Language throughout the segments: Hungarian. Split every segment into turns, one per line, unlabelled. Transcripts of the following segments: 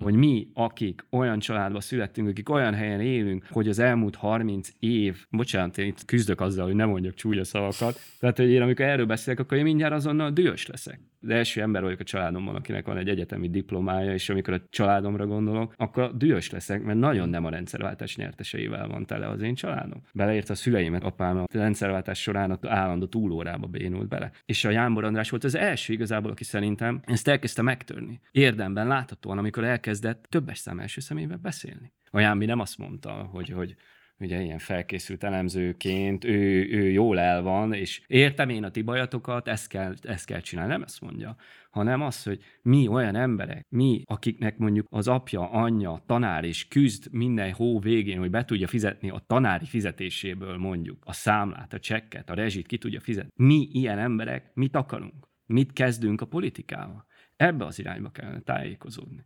hogy mi, akik olyan családba születtünk, akik olyan helyen élünk, hogy az elmúlt 30 év, bocsánat, én itt küzdök azzal, hogy nem mondjak csúnya szavakat, tehát hogy én amikor erről beszélek, akkor én mindjárt azonnal dühös leszek az első ember vagyok a családomban, akinek van egy egyetemi diplomája, és amikor a családomra gondolok, akkor dühös leszek, mert nagyon nem a rendszerváltás nyerteseivel van tele az én családom. Beleért a szüleimet, apám a rendszerváltás során az állandó túlórába bénult bele. És a Jánbor András volt az első igazából, aki szerintem ezt elkezdte megtörni. Érdemben láthatóan, amikor elkezdett többes szám első személyben beszélni. A Jánbi nem azt mondta, hogy, hogy ugye ilyen felkészült elemzőként, ő, ő jól el van, és értem én a ti bajatokat, ezt kell, ezt kell csinálni, nem ezt mondja, hanem az, hogy mi olyan emberek, mi, akiknek mondjuk az apja, anyja, tanár és küzd minden hó végén, hogy be tudja fizetni a tanári fizetéséből mondjuk a számlát, a csekket, a rezsit ki tudja fizetni. Mi ilyen emberek mit akarunk? Mit kezdünk a politikával? Ebbe az irányba kellene tájékozódni.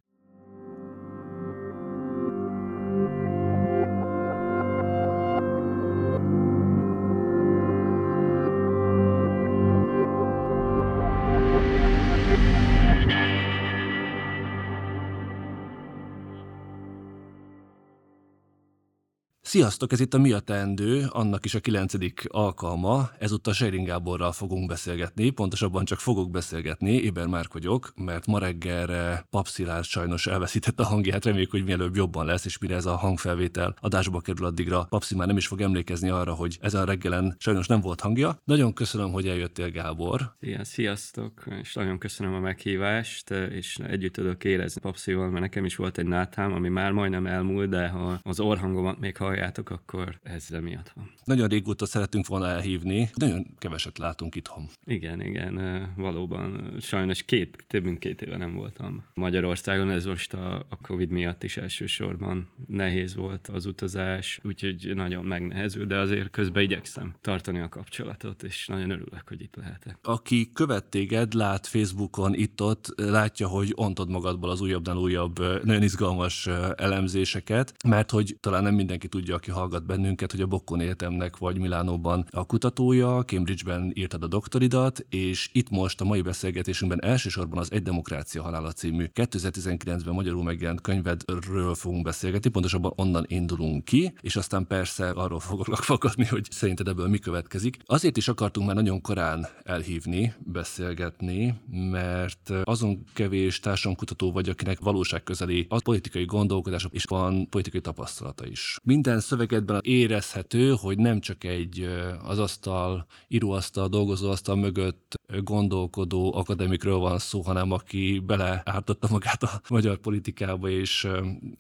Sziasztok, ez itt a Mi a teendő, annak is a kilencedik alkalma. Ezúttal Sejring Gáborral fogunk beszélgetni, pontosabban csak fogok beszélgetni, Éber Márk vagyok, mert ma reggelre Papszilárd sajnos elveszítette a hangját, reméljük, hogy mielőbb jobban lesz, és mire ez a hangfelvétel adásba kerül addigra, Papszi már nem is fog emlékezni arra, hogy ezen a reggelen sajnos nem volt hangja. Nagyon köszönöm, hogy eljöttél, Gábor.
Igen, sziasztok, és nagyon köszönöm a meghívást, és együtt tudok érezni Papszival, mert nekem is volt egy nátám, ami már majdnem elmúlt, de ha az orhangomat még hallják, halljátok, akkor ez miatt van.
Nagyon régóta szeretünk volna elhívni, nagyon keveset látunk itthon.
Igen, igen, valóban. Sajnos két, több mint két éve nem voltam Magyarországon, ez most a, a Covid miatt is elsősorban nehéz volt az utazás, úgyhogy nagyon megnehezül, de azért közben igyekszem tartani a kapcsolatot, és nagyon örülök, hogy itt lehetek.
Aki követ téged, lát Facebookon itt-ott, látja, hogy ontod magadból az újabbnál újabb, nagyon izgalmas elemzéseket, mert hogy talán nem mindenki tudja, aki hallgat bennünket, hogy a Bokkon Egyetemnek vagy Milánóban a kutatója, Cambridge-ben írtad a doktoridat, és itt most a mai beszélgetésünkben elsősorban az Egy Demokrácia Halála című 2019-ben magyarul megjelent könyvedről fogunk beszélgetni, pontosabban onnan indulunk ki, és aztán persze arról foglak fogadni, hogy szerinted ebből mi következik. Azért is akartunk már nagyon korán elhívni, beszélgetni, mert azon kevés társadalomkutató vagy, akinek valóság közeli a politikai gondolkodás és van politikai tapasztalata is. Minden szövegedben érezhető, hogy nem csak egy az asztal, íróasztal, dolgozóasztal mögött gondolkodó akadémikről van szó, hanem aki beleártotta magát a magyar politikába, és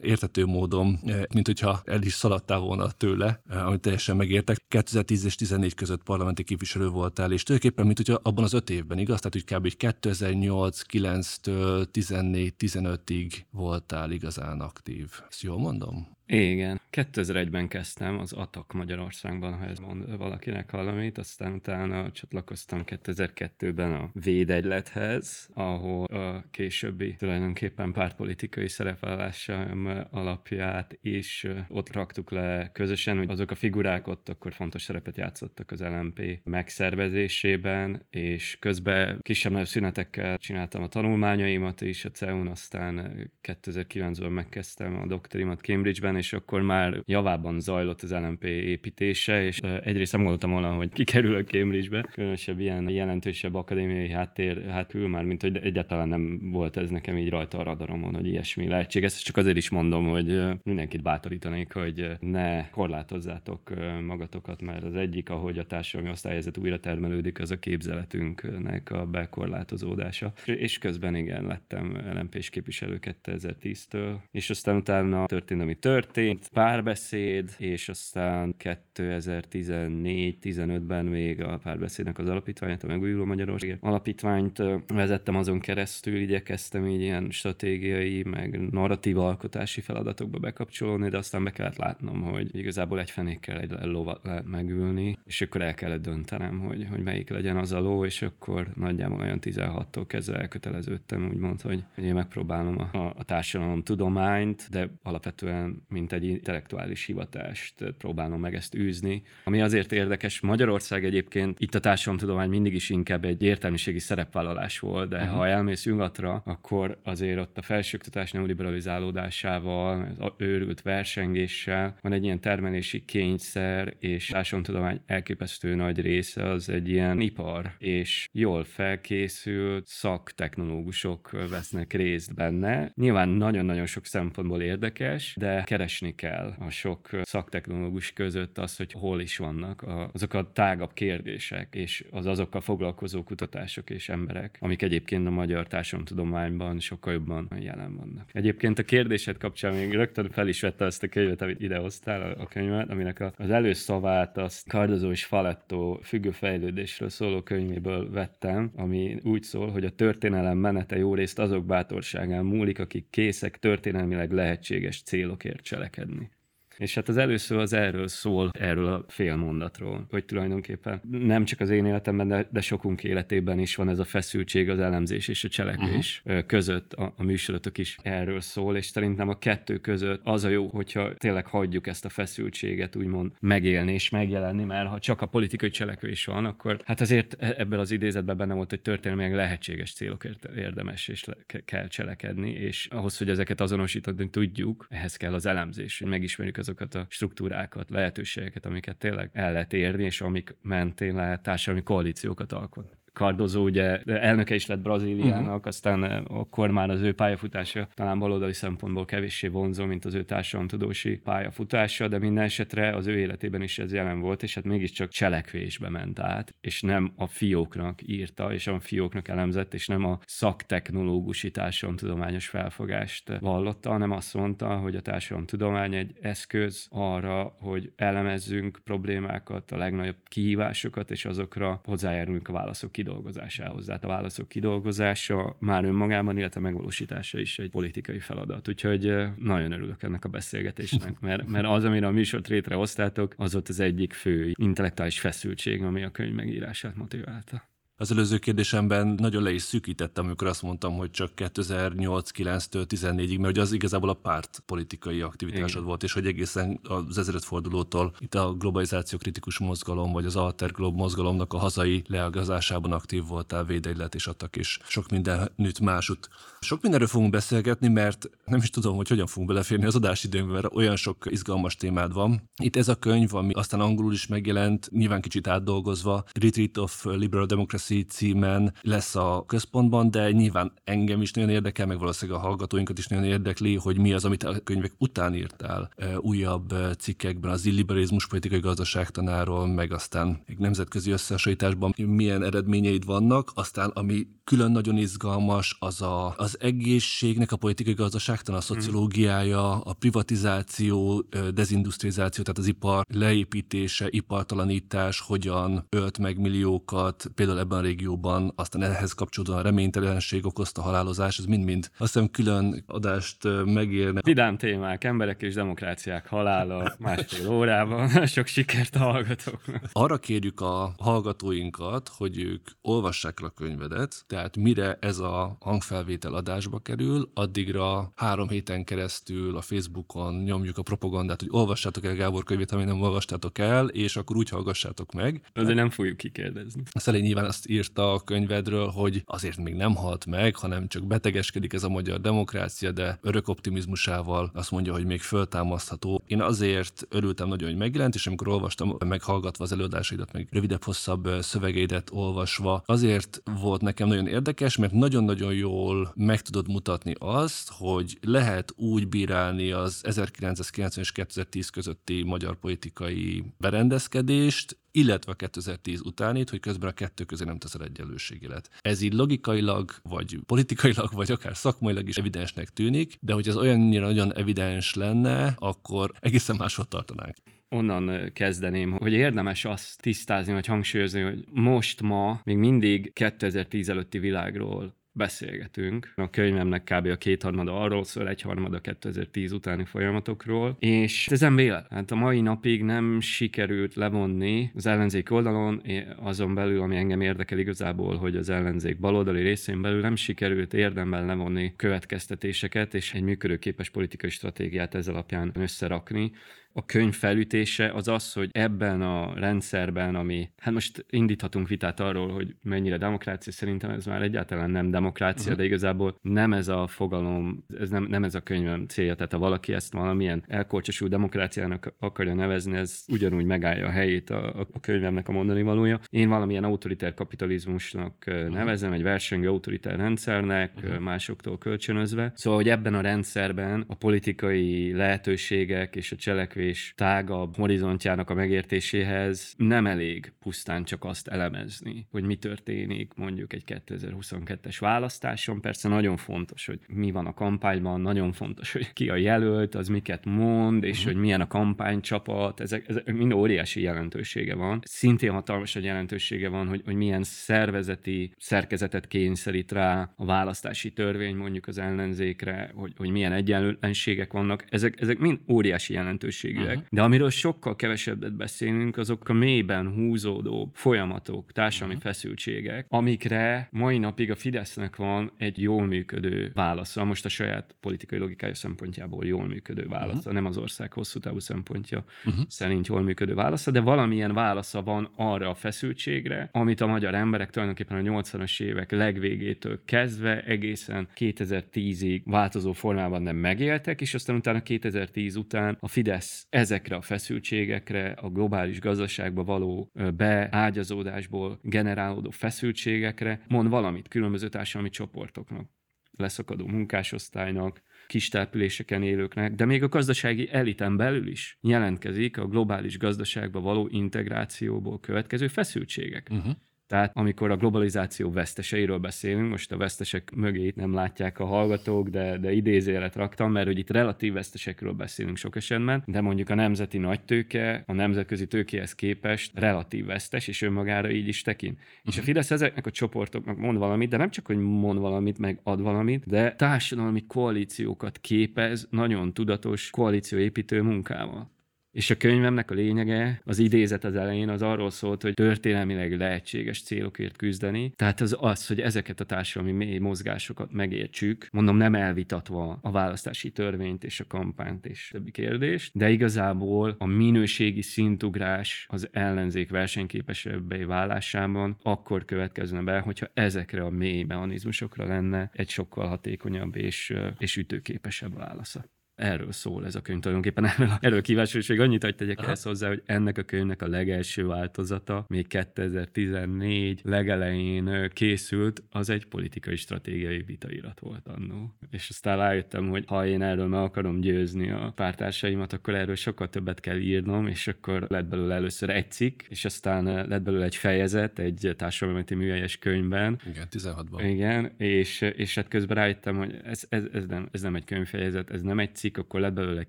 értető módon, mint hogyha el is szaladtál volna tőle, amit teljesen megértek. 2010 és 14 között parlamenti képviselő voltál, és tulajdonképpen, mint hogyha abban az öt évben, igaz? Tehát, hogy kb. 2008-9-től 14-15-ig voltál igazán aktív. Ezt jól mondom?
Igen. 2001-ben kezdtem az ATAK Magyarországban, ha ez mond valakinek valamit, aztán utána csatlakoztam 2002-ben a Védegylethez, ahol a későbbi tulajdonképpen pártpolitikai szerepvállásom alapját is ott raktuk le közösen, hogy azok a figurák ott akkor fontos szerepet játszottak az LMP megszervezésében, és közben kisebb szünetekkel csináltam a tanulmányaimat is, a CEUN aztán 2009-ben megkezdtem a doktorimat Cambridge-ben, után, és akkor már javában zajlott az LMP építése, és egyrészt nem gondoltam volna, hogy kikerülök Cambridge-be, különösebb ilyen jelentősebb akadémiai háttér hátül már, mint hogy egyáltalán nem volt ez nekem így rajta a radaromon, hogy ilyesmi lehetséges. Ezt csak azért is mondom, hogy mindenkit bátorítanék, hogy ne korlátozzátok magatokat, mert az egyik, ahogy a társadalmi osztályhelyzet újra termelődik, az a képzeletünknek a bekorlátozódása. És közben igen, lettem LMP-s képviselő 2010-től, és aztán utána történt, ami tört, történt, párbeszéd, és aztán 2014-15-ben még a párbeszédnek az alapítványát, a Megújuló Magyarország alapítványt vezettem azon keresztül, igyekeztem így ilyen stratégiai, meg narratív alkotási feladatokba bekapcsolódni, de aztán be kellett látnom, hogy igazából egy fenékkel egy lovat lehet megülni, és akkor el kellett döntenem, hogy, hogy melyik legyen az a ló, és akkor nagyjából olyan 16-tól kezdve elköteleződtem, úgymond, hogy, hogy én megpróbálom a, a társadalom tudományt, de alapvetően mint egy intellektuális hivatást próbálom meg ezt űzni. Ami azért érdekes, Magyarország egyébként itt a társadalomtudomány mindig is inkább egy értelmiségi szerepvállalás volt, de uh-huh. ha elmész nyugatra, akkor azért ott a felsőoktatás neoliberalizálódásával, az őrült versengéssel van egy ilyen termelési kényszer, és társadalomtudomány elképesztő nagy része az egy ilyen ipar, és jól felkészült szaktechnológusok vesznek részt benne. Nyilván nagyon-nagyon sok szempontból érdekes, de keresni kell a sok szaktechnológus között az, hogy hol is vannak azok a tágabb kérdések, és az azokkal foglalkozó kutatások és emberek, amik egyébként a magyar társadalomtudományban sokkal jobban jelen vannak. Egyébként a kérdésed kapcsán még rögtön fel is vette azt a könyvet, amit idehoztál, a könyvet, aminek az előszavát azt Cardozo és Faletto függő fejlődésről szóló könyvéből vettem, ami úgy szól, hogy a történelem menete jó részt azok bátorságán múlik, akik készek történelmileg lehetséges célokért cselekedni. És hát az először az erről szól, erről a fél mondatról, hogy tulajdonképpen nem csak az én életemben, de, de sokunk életében is van ez a feszültség, az elemzés és a cselekvés uh-huh. között. A, a műsorotok is erről szól, és szerintem a kettő között az a jó, hogyha tényleg hagyjuk ezt a feszültséget úgymond megélni és megjelenni, mert ha csak a politikai cselekvés van, akkor hát azért e, ebből az idézetben benne volt, hogy történelmileg lehetséges célokért érdemes és le, kell cselekedni, és ahhoz, hogy ezeket azonosítani tudjuk, ehhez kell az elemzés, hogy megismerjük azokat a struktúrákat, lehetőségeket, amiket tényleg el lehet érni, és amik mentén lehet társadalmi koalíciókat alkotni. Cardozo ugye elnöke is lett Brazíliának, uh-huh. aztán eh, akkor már az ő pályafutása talán baloldali szempontból kevéssé vonzó, mint az ő társadalomtudósi pályafutása, de minden esetre az ő életében is ez jelen volt, és hát mégiscsak cselekvésbe ment át, és nem a fióknak írta, és a fióknak elemzett, és nem a szaktechnológusi társadalomtudományos felfogást vallotta, hanem azt mondta, hogy a társadalomtudomány egy eszköz arra, hogy elemezzünk problémákat, a legnagyobb kihívásokat, és azokra hozzájárulunk a válaszok kidolgozásához. Tehát a válaszok kidolgozása már önmagában, illetve megvalósítása is egy politikai feladat. Úgyhogy nagyon örülök ennek a beszélgetésnek, mert, mert az, amire a műsort létrehoztátok, az ott az egyik fő intellektuális feszültség, ami a könyv megírását motiválta.
Az előző kérdésemben nagyon le is szűkítettem, amikor azt mondtam, hogy csak 2008-9-től 14-ig, mert ugye az igazából a párt politikai aktivitásod Igen. volt, és hogy egészen az ezredfordulótól itt a globalizáció kritikus mozgalom, vagy az Alter Glob mozgalomnak a hazai leagazásában aktív voltál, védegylet és adtak is sok minden nőtt másút. Sok mindenről fogunk beszélgetni, mert nem is tudom, hogy hogyan fogunk beleférni az adásidőnkbe, mert olyan sok izgalmas témád van. Itt ez a könyv, ami aztán angolul is megjelent, nyilván kicsit átdolgozva, Retreat of Liberal Democracy Democracy címen lesz a központban, de nyilván engem is nagyon érdekel, meg valószínűleg a hallgatóinkat is nagyon érdekli, hogy mi az, amit a könyvek után írtál újabb cikkekben az illiberalizmus politikai gazdaságtanáról, meg aztán egy nemzetközi összehasonlításban milyen eredményeid vannak, aztán ami külön nagyon izgalmas, az a, az egészségnek a politikai gazdaságtan, a mhm. szociológiája, a privatizáció, dezindustrializáció, tehát az ipar leépítése, ipartalanítás, hogyan ölt meg milliókat, például ebben a régióban, aztán ehhez kapcsolódóan a reménytelenség okozta halálozás, ez mind-mind azt hiszem külön adást megérne.
Vidám témák, emberek és demokráciák halála másfél órában. Sok sikert a hallgatóknak.
Arra kérjük a hallgatóinkat, hogy ők olvassák a könyvedet, tehát mire ez a hangfelvétel adásba kerül, addigra három héten keresztül a Facebookon nyomjuk a propagandát, hogy olvassátok el Gábor könyvét, még nem olvastátok el, és akkor úgy hallgassátok meg.
Azért nem fogjuk kikérdezni.
Szelé nyilván azt írta a könyvedről, hogy azért még nem halt meg, hanem csak betegeskedik ez a magyar demokrácia, de örök optimizmusával azt mondja, hogy még föltámasztható. Én azért örültem nagyon, hogy megjelent, és amikor olvastam, meghallgatva az előadásaidat, meg rövidebb, hosszabb szövegeidet olvasva, azért volt nekem nagyon érdekes, mert nagyon-nagyon jól meg tudod mutatni azt, hogy lehet úgy bírálni az 1990 és 2010 közötti magyar politikai berendezkedést, illetve 2010 utánit, hogy közben a kettő közé nem teszel egyenlőségelet. Ez így logikailag, vagy politikailag, vagy akár szakmailag is evidensnek tűnik, de hogy ez olyannyira nagyon evidens lenne, akkor egészen máshol tartanánk
onnan kezdeném, hogy érdemes azt tisztázni, vagy hangsúlyozni, hogy most ma még mindig 2010 előtti világról beszélgetünk. A könyvemnek kb. a kétharmada arról szól, egyharmada 2010 utáni folyamatokról, és ezen vélet. Hát a mai napig nem sikerült levonni az ellenzék oldalon, azon belül, ami engem érdekel igazából, hogy az ellenzék baloldali részén belül nem sikerült érdemben levonni következtetéseket és egy működőképes politikai stratégiát ez alapján összerakni a könyv felütése az az, hogy ebben a rendszerben, ami, hát most indíthatunk vitát arról, hogy mennyire demokrácia, szerintem ez már egyáltalán nem demokrácia, uh-huh. de igazából nem ez a fogalom, ez nem, nem ez a könyvem célja, tehát ha valaki ezt valamilyen elkorcsosú demokráciának akarja nevezni, ez ugyanúgy megállja a helyét a, a könyvemnek a mondani valója. Én valamilyen autoritár kapitalizmusnak uh-huh. nevezem, egy versengő autoritár rendszernek, uh-huh. másoktól kölcsönözve. Szóval, hogy ebben a rendszerben a politikai lehetőségek és a cselekvés cselekvés tágabb horizontjának a megértéséhez nem elég pusztán csak azt elemezni, hogy mi történik mondjuk egy 2022-es választáson. Persze nagyon fontos, hogy mi van a kampányban, nagyon fontos, hogy ki a jelölt, az miket mond, és uh-huh. hogy milyen a kampánycsapat, ezek, ezek mind óriási jelentősége van. Szintén hatalmas a jelentősége van, hogy, hogy milyen szervezeti szerkezetet kényszerít rá a választási törvény mondjuk az ellenzékre, hogy, hogy milyen egyenlőtlenségek vannak. Ezek, ezek mind óriási jelentőség jelentőségűek. Uh-huh. De amiről sokkal kevesebbet beszélünk, azok a mélyben húzódó folyamatok, társadalmi uh-huh. feszültségek, amikre mai napig a Fidesznek van egy jól működő válasza, most a saját politikai logikája szempontjából jól működő válasza, uh-huh. nem az ország hosszú távú szempontja uh-huh. szerint jól működő válasza, de valamilyen válasza van arra a feszültségre, amit a magyar emberek tulajdonképpen a 80-as évek legvégétől kezdve egészen 2010-ig változó formában nem megéltek, és aztán utána 2010 után a Fidesz ezekre a feszültségekre, a globális gazdaságba való beágyazódásból generálódó feszültségekre mond valamit különböző társadalmi csoportoknak, leszakadó munkásosztálynak, kis településeken élőknek, de még a gazdasági eliten belül is jelentkezik a globális gazdaságba való integrációból következő feszültségek. Uh-huh. Tehát amikor a globalizáció veszteseiről beszélünk, most a vesztesek mögé nem látják a hallgatók, de, de idézélet raktam, mert hogy itt relatív vesztesekről beszélünk sok esetben, de mondjuk a nemzeti nagytőke a nemzetközi tőkéhez képest relatív vesztes, és önmagára így is tekint. Uh-huh. És a mhm. Fidesz ezeknek a csoportoknak mond valamit, de nem csak, hogy mond valamit, meg ad valamit, de társadalmi koalíciókat képez nagyon tudatos koalícióépítő munkával. És a könyvemnek a lényege, az idézet az elején az arról szólt, hogy történelmileg lehetséges célokért küzdeni. Tehát az az, hogy ezeket a társadalmi mély mozgásokat megértsük, mondom nem elvitatva a választási törvényt és a kampányt és többi kérdést, de igazából a minőségi szintugrás az ellenzék versenyképesebbé válásában akkor következne be, hogyha ezekre a mély mechanizmusokra lenne egy sokkal hatékonyabb és, és ütőképesebb válasza erről szól ez a könyv tulajdonképpen. Erről, erről kíváncsi, hogy annyit, hogy tegyek ehhez hozzá, hogy ennek a könyvnek a legelső változata még 2014 legelején készült, az egy politikai stratégiai vitairat volt annó. És aztán rájöttem, hogy ha én erről meg akarom győzni a pártársaimat, akkor erről sokkal többet kell írnom, és akkor lett belőle először egy cikk, és aztán lett belőle egy fejezet, egy társadalmi műhelyes könyvben.
Igen, 16-ban.
Igen, és, és hát közben rájöttem, hogy ez, ez, ez, nem, ez nem egy könyvfejezet, ez nem egy cikk, cikk, akkor lett belőle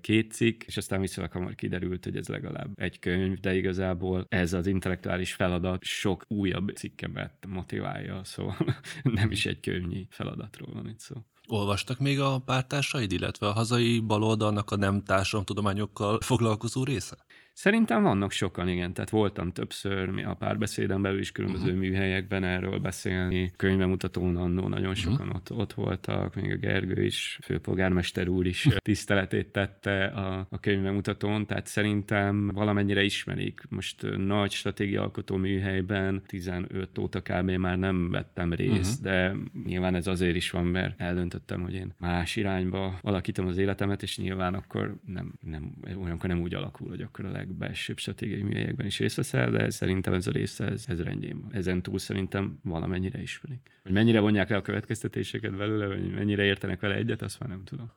két cikk, és aztán viszonylag hamar kiderült, hogy ez legalább egy könyv, de igazából ez az intellektuális feladat sok újabb cikkemet motiválja, szóval nem is egy könyvnyi feladatról van itt szó.
Olvastak még a pártársaid, illetve a hazai baloldalnak a nem társadalomtudományokkal foglalkozó része?
Szerintem vannak sokan, igen. Tehát voltam többször a párbeszéden belül is különböző uh-huh. műhelyekben erről beszélni. Könyvemutatón annó nagyon mhm. sokan uh-huh. ott, ott voltak, még a Gergő is, főpolgármester úr is tiszteletét tette a, a könyvemutatón, tehát szerintem valamennyire ismerik. Most nagy stratégiaalkotó műhelyben 15 óta kb. már nem vettem részt, uh-huh. de nyilván ez azért is van, mert eldöntöttem, hogy én más irányba alakítom az életemet, és nyilván akkor nem, nem olyankor nem úgy alakul, hogy akkor a leg legbelsőbb stratégiai műhelyekben is részt veszel, de szerintem ez a része, ez, ez rendjén van. Ezen túl szerintem valamennyire ismerik. Hogy mennyire vonják le a következtetéseket belőle, vagy mennyire értenek vele egyet, azt már nem tudom.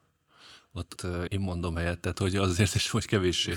Ott én mondom helyettet, hogy azért is, hogy kevéssé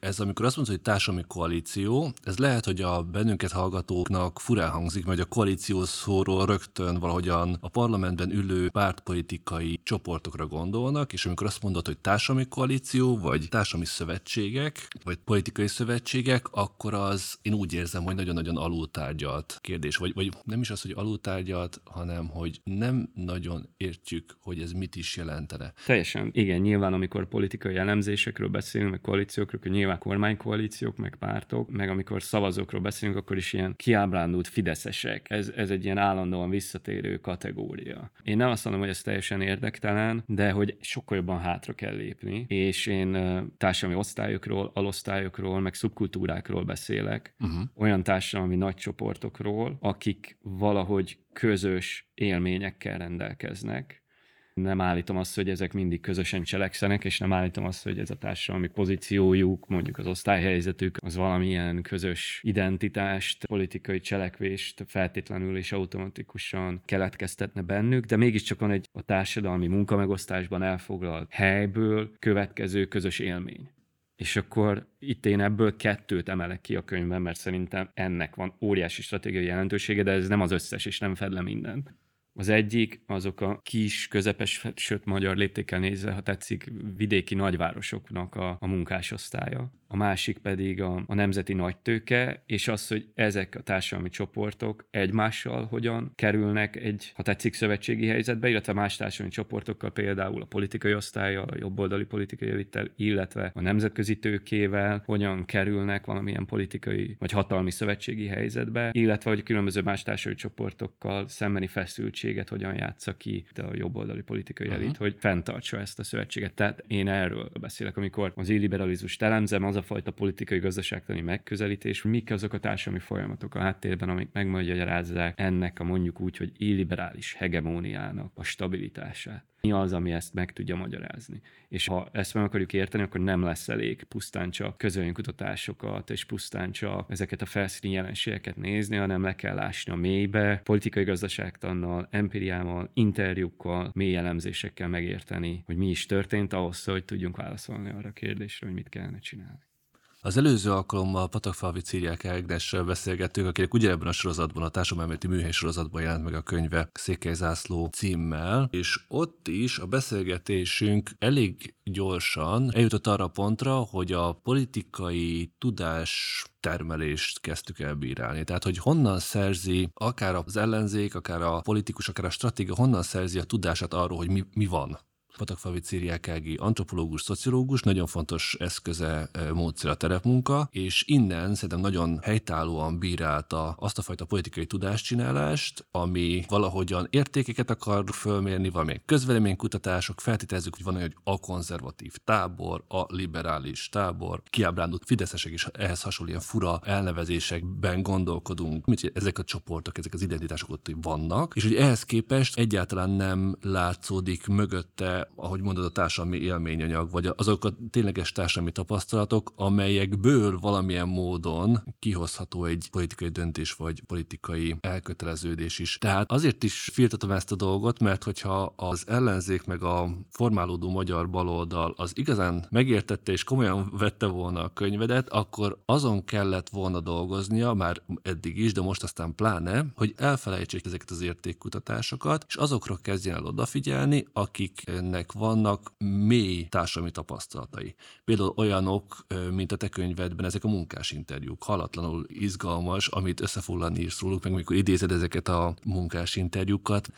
Ez amikor azt mondod, hogy társadalmi koalíció, ez lehet, hogy a bennünket hallgatóknak furán hangzik, mert a koalíció szóról rögtön valahogyan a parlamentben ülő pártpolitikai csoportokra gondolnak, és amikor azt mondod, hogy társadalmi koalíció, vagy társadalmi szövetségek, vagy politikai szövetségek, akkor az én úgy érzem, hogy nagyon-nagyon alultárgyalt kérdés. Vagy, vagy nem is az, hogy alultárgyalt, hanem hogy nem nagyon értjük, hogy ez mit is jelentene.
Teljesen. Igen, nyilván amikor politikai elemzésekről beszélünk, meg koalíciókról, hogy nyilván kormánykoalíciók, meg pártok, meg amikor szavazókról beszélünk, akkor is ilyen kiábrándult fideszesek. Ez, ez egy ilyen állandóan visszatérő kategória. Én nem azt mondom, hogy ez teljesen érdektelen, de hogy sokkal jobban hátra kell lépni, és én társadalmi osztályokról, alosztályokról, meg szubkultúrákról beszélek, uh-huh. olyan társadalmi nagy csoportokról, akik valahogy közös élményekkel rendelkeznek, nem állítom azt, hogy ezek mindig közösen cselekszenek, és nem állítom azt, hogy ez a társadalmi pozíciójuk, mondjuk az osztályhelyzetük, az valamilyen közös identitást, politikai cselekvést feltétlenül és automatikusan keletkeztetne bennük, de mégiscsak van egy a társadalmi munkamegosztásban elfoglalt helyből következő közös élmény. És akkor itt én ebből kettőt emelek ki a könyvben, mert szerintem ennek van óriási stratégiai jelentősége, de ez nem az összes, és nem fed le mindent. Az egyik azok a kis, közepes, sőt magyar léptékkel nézve, ha tetszik, vidéki nagyvárosoknak a, a munkásosztálya. A másik pedig a, a nemzeti nagytőke, és az, hogy ezek a társadalmi csoportok egymással hogyan kerülnek egy, ha tetszik, szövetségi helyzetbe, illetve más társadalmi csoportokkal, például a politikai osztályjal, a jobboldali politikai elittel, illetve a nemzetközi tőkével hogyan kerülnek valamilyen politikai vagy hatalmi szövetségi helyzetbe, illetve hogy különböző más társadalmi csoportokkal szembeni feszültséget hogyan játsza ki a jobboldali politikai uh-huh. elit, hogy fenntartsa ezt a szövetséget. Tehát én erről beszélek, amikor az illiberalizmus elemzem, az a fajta politikai gazdaságtani megközelítés, hogy mik azok a társadalmi folyamatok a háttérben, amik megmagyarázzák ennek a mondjuk úgy, hogy illiberális hegemóniának a stabilitását. Mi az, ami ezt meg tudja magyarázni? És ha ezt meg akarjuk érteni, akkor nem lesz elég pusztán csak közönkutatásokat, és pusztán csak ezeket a felszíni jelenségeket nézni, hanem le kell ásni a mélybe, politikai gazdaságtannal, empiriával, interjúkkal, mély elemzésekkel megérteni, hogy mi is történt ahhoz, hogy tudjunk válaszolni arra a kérdésre, hogy mit kellene csinálni.
Az előző alkalommal Patakfalvi Círiák Ágnessel beszélgettünk, akinek ugyanebben a sorozatban, a társadalmi műhely sorozatban jelent meg a könyve Székely Zászló címmel, és ott is a beszélgetésünk elég gyorsan eljutott arra a pontra, hogy a politikai tudás termelést kezdtük el bírálni. Tehát, hogy honnan szerzi akár az ellenzék, akár a politikus, akár a stratégia, honnan szerzi a tudását arról, hogy mi, mi van Patakfalvi Círiákági antropológus, szociológus, nagyon fontos eszköze, e, módszer a terepmunka, és innen szerintem nagyon helytállóan bírálta azt a fajta politikai tudáscsinálást, ami valahogyan értékeket akar fölmérni, valamilyen közveleménykutatások, feltételezzük, hogy van egy a konzervatív tábor, a liberális tábor, kiábrándult fideszesek is ehhez hasonló ilyen fura elnevezésekben gondolkodunk, mint ezek a csoportok, ezek az identitások ott vannak, és hogy ehhez képest egyáltalán nem látszódik mögötte ahogy mondod, a társadalmi élményanyag, vagy azok a tényleges társadalmi tapasztalatok, amelyekből valamilyen módon kihozható egy politikai döntés, vagy politikai elköteleződés is. Tehát azért is firtatom ezt a dolgot, mert hogyha az ellenzék meg a formálódó magyar baloldal az igazán megértette és komolyan vette volna a könyvedet, akkor azon kellett volna dolgoznia, már eddig is, de most aztán pláne, hogy elfelejtsék ezeket az értékkutatásokat, és azokra kezdjen el odafigyelni, akiknek embernek vannak mély társadalmi tapasztalatai. Például olyanok, mint a te könyvedben, ezek a munkás interjúk, halatlanul izgalmas, amit összefoglalni írsz róluk, meg amikor idézed ezeket a munkás interjúkat,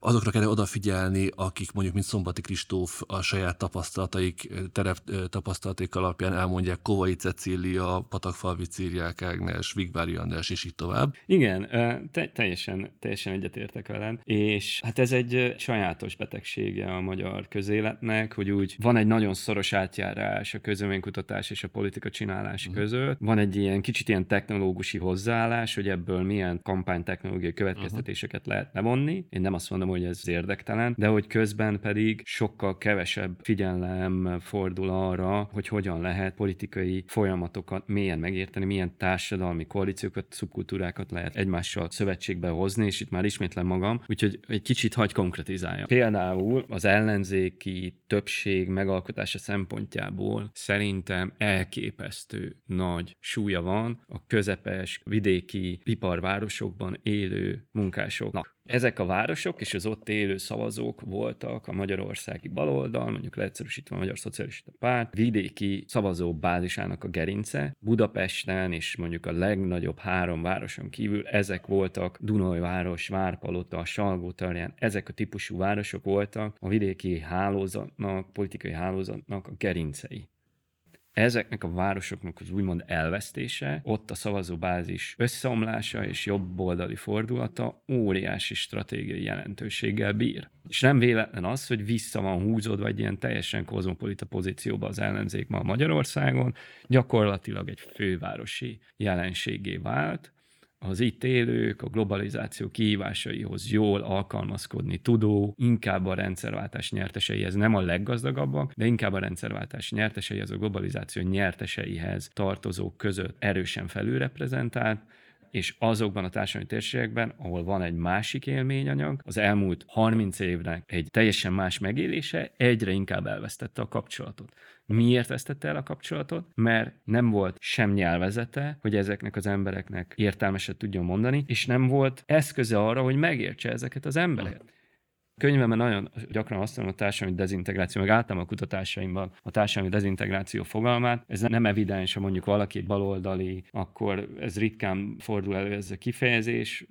azokra kell odafigyelni, akik mondjuk, mint Szombati Kristóf a saját tapasztalataik, terep tapasztalataik alapján elmondják Kovai Cecília, Patakfalvi Círiák Ágnes, Vigvári András, és így tovább.
Igen, te- teljesen, teljesen egyetértek veled, és hát ez egy sajátos betegsége a magyar közéletnek, hogy úgy van egy nagyon szoros átjárás a közöménykutatás és a politika csinálás mm. között, van egy ilyen kicsit ilyen technológusi hozzáállás, hogy ebből milyen kampánytechnológiai következtetéseket uh-huh. lehet levonni. Én nem azt mondom, mondom, hogy ez érdektelen, de hogy közben pedig sokkal kevesebb figyelem fordul arra, hogy hogyan lehet politikai folyamatokat mélyen megérteni, milyen társadalmi koalíciókat, szubkultúrákat lehet egymással szövetségbe hozni, és itt már ismétlem magam, úgyhogy egy kicsit hagy konkretizálja. Például az ellenzéki többség megalkotása szempontjából szerintem elképesztő nagy súlya van a közepes vidéki iparvárosokban élő munkásoknak. Ezek a városok és az ott élő szavazók voltak a magyarországi baloldal, mondjuk leegyszerűsítve a Magyar Szocialista Párt, vidéki szavazó bázisának a gerince. Budapesten és mondjuk a legnagyobb három városon kívül ezek voltak Dunajváros, Várpalota, Salgótarján, ezek a típusú városok voltak a vidéki hálózatnak, politikai hálózatnak a gerincei ezeknek a városoknak az úgymond elvesztése, ott a szavazóbázis összeomlása és jobboldali fordulata óriási stratégiai jelentőséggel bír. És nem véletlen az, hogy vissza van húzódva egy ilyen teljesen kozmopolita pozícióba az ellenzék ma Magyarországon, gyakorlatilag egy fővárosi jelenségé vált, az itt élők a globalizáció kihívásaihoz jól alkalmazkodni tudó, inkább a rendszerváltás nyerteseihez, nem a leggazdagabbak, de inkább a rendszerváltás nyerteseihez, a globalizáció nyerteseihez tartozók között erősen felülreprezentált, és azokban a társadalmi térségekben, ahol van egy másik élményanyag, az elmúlt 30 évnek egy teljesen más megélése egyre inkább elvesztette a kapcsolatot. Miért vesztette el a kapcsolatot? Mert nem volt sem nyelvezete, hogy ezeknek az embereknek értelmeset tudjon mondani, és nem volt eszköze arra, hogy megértse ezeket az embereket könyvemben nagyon gyakran használom a társadalmi dezintegráció, meg általában a kutatásaimban a társadalmi dezintegráció fogalmát. Ez nem evidens, ha mondjuk valaki baloldali, akkor ez ritkán fordul elő ez a kifejezés.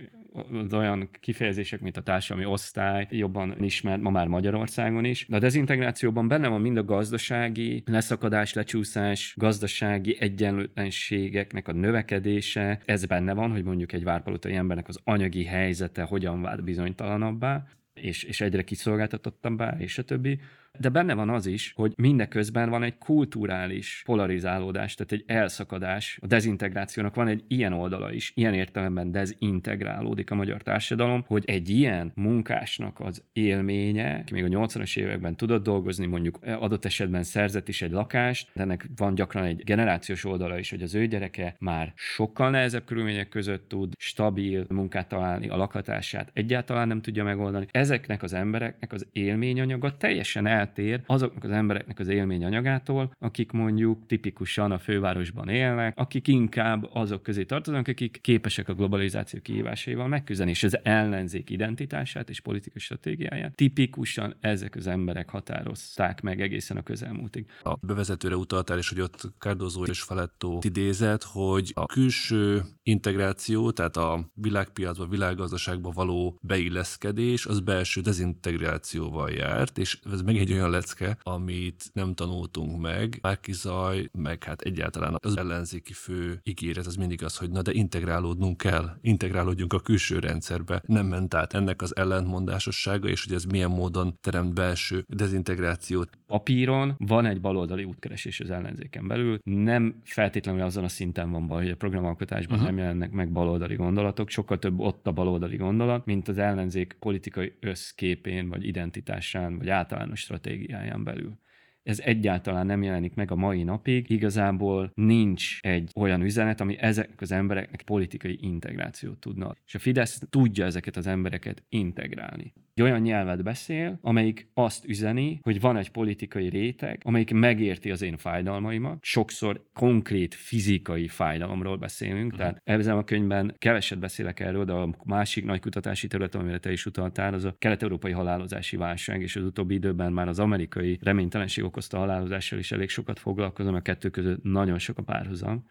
Az olyan kifejezések, mint a társadalmi osztály, jobban ismert ma már Magyarországon is. De a dezintegrációban benne van mind a gazdasági leszakadás, lecsúszás, gazdasági egyenlőtlenségeknek a növekedése. Ez benne van, hogy mondjuk egy várpalotai embernek az anyagi helyzete hogyan vált bizonytalanabbá és, és egyre kiszolgáltatottabbá, és a többi de benne van az is, hogy mindeközben van egy kulturális polarizálódás, tehát egy elszakadás. A dezintegrációnak van egy ilyen oldala is, ilyen értelemben dezintegrálódik a magyar társadalom, hogy egy ilyen munkásnak az élménye, ki még a 80-as években tudott dolgozni, mondjuk adott esetben szerzett is egy lakást, de ennek van gyakran egy generációs oldala is, hogy az ő gyereke már sokkal nehezebb körülmények között tud stabil munkát találni, a lakhatását egyáltalán nem tudja megoldani. Ezeknek az embereknek az élményanyaga teljesen el eltér azoknak az embereknek az élményanyagától, akik mondjuk tipikusan a fővárosban élnek, akik inkább azok közé tartoznak, akik képesek a globalizáció kihívásaival megküzdeni, és az ellenzék identitását és politikai stratégiáját tipikusan ezek az emberek határozták meg egészen a közelmúltig.
A bevezetőre utaltál, és hogy ott Cardozo és Faletto idézett, hogy a külső integráció, tehát a világpiacba, világgazdaságba való beilleszkedés, az belső dezintegrációval járt, és ez meg egy olyan lecke, amit nem tanultunk meg. Márki Zaj, meg hát egyáltalán az ellenzéki fő ígéret az mindig az, hogy na de integrálódnunk kell, integrálódjunk a külső rendszerbe. Nem ment át ennek az ellentmondásossága, és hogy ez milyen módon teremt belső dezintegrációt.
Papíron van egy baloldali útkeresés az ellenzéken belül, nem feltétlenül azon a szinten van baj, hogy a programalkotásban uh-huh. nem jelennek meg baloldali gondolatok, sokkal több ott a baloldali gondolat, mint az ellenzék politikai összképén, vagy identitásán, vagy általános stratégiáján belül. Ez egyáltalán nem jelenik meg a mai napig. Igazából nincs egy olyan üzenet, ami ezek az embereknek politikai integrációt tudna. És a Fidesz tudja ezeket az embereket integrálni egy olyan nyelvet beszél, amelyik azt üzeni, hogy van egy politikai réteg, amelyik megérti az én fájdalmaimat. Sokszor konkrét fizikai fájdalomról beszélünk, uh-huh. tehát ebben a könyvben keveset beszélek erről, de a másik nagy kutatási terület, amire te is utaltál, az a kelet-európai halálozási válság, és az utóbbi időben már az amerikai reménytelenség okozta halálozással is elég sokat foglalkozom, a kettő között nagyon sok a párhuzam.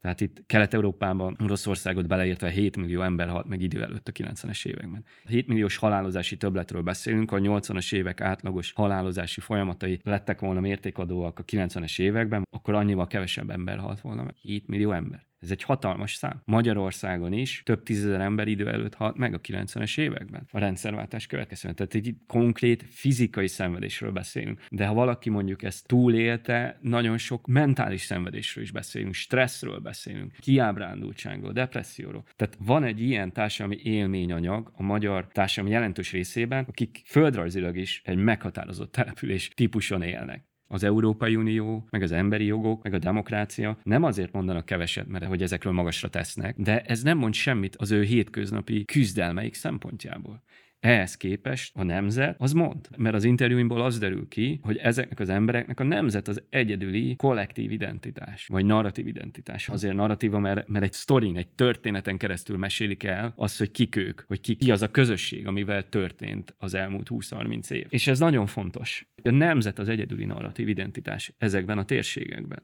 Tehát itt Kelet-Európában, Oroszországot beleértve 7 millió ember halt meg idő előtt a 90-es években. 7 milliós halálozási többletről beszélünk, a 80-as évek átlagos halálozási folyamatai lettek volna mértékadóak a 90-es években, akkor annyival kevesebb ember halt volna meg. 7 millió ember. Ez egy hatalmas szám. Magyarországon is több tízezer ember idő előtt halt meg a 90-es években a rendszerváltás következően. Tehát egy konkrét fizikai szenvedésről beszélünk. De ha valaki mondjuk ezt túlélte, nagyon sok mentális szenvedésről is beszélünk, stresszről beszélünk, kiábrándultságról, depresszióról. Tehát van egy ilyen társadalmi élményanyag a magyar társadalmi jelentős részében, akik földrajzilag is egy meghatározott település típuson élnek az Európai Unió, meg az emberi jogok, meg a demokrácia nem azért mondanak keveset, mert hogy ezekről magasra tesznek, de ez nem mond semmit az ő hétköznapi küzdelmeik szempontjából. Ehhez képest a nemzet az mond. Mert az interjúimból az derül ki, hogy ezeknek az embereknek a nemzet az egyedüli kollektív identitás, vagy narratív identitás. Azért narratíva, mert, mert egy sztorin, egy történeten keresztül mesélik el azt, hogy kik ők, hogy ki, ki az a közösség, amivel történt az elmúlt 20-30 év. És ez nagyon fontos. A nemzet az egyedüli narratív identitás ezekben a térségekben.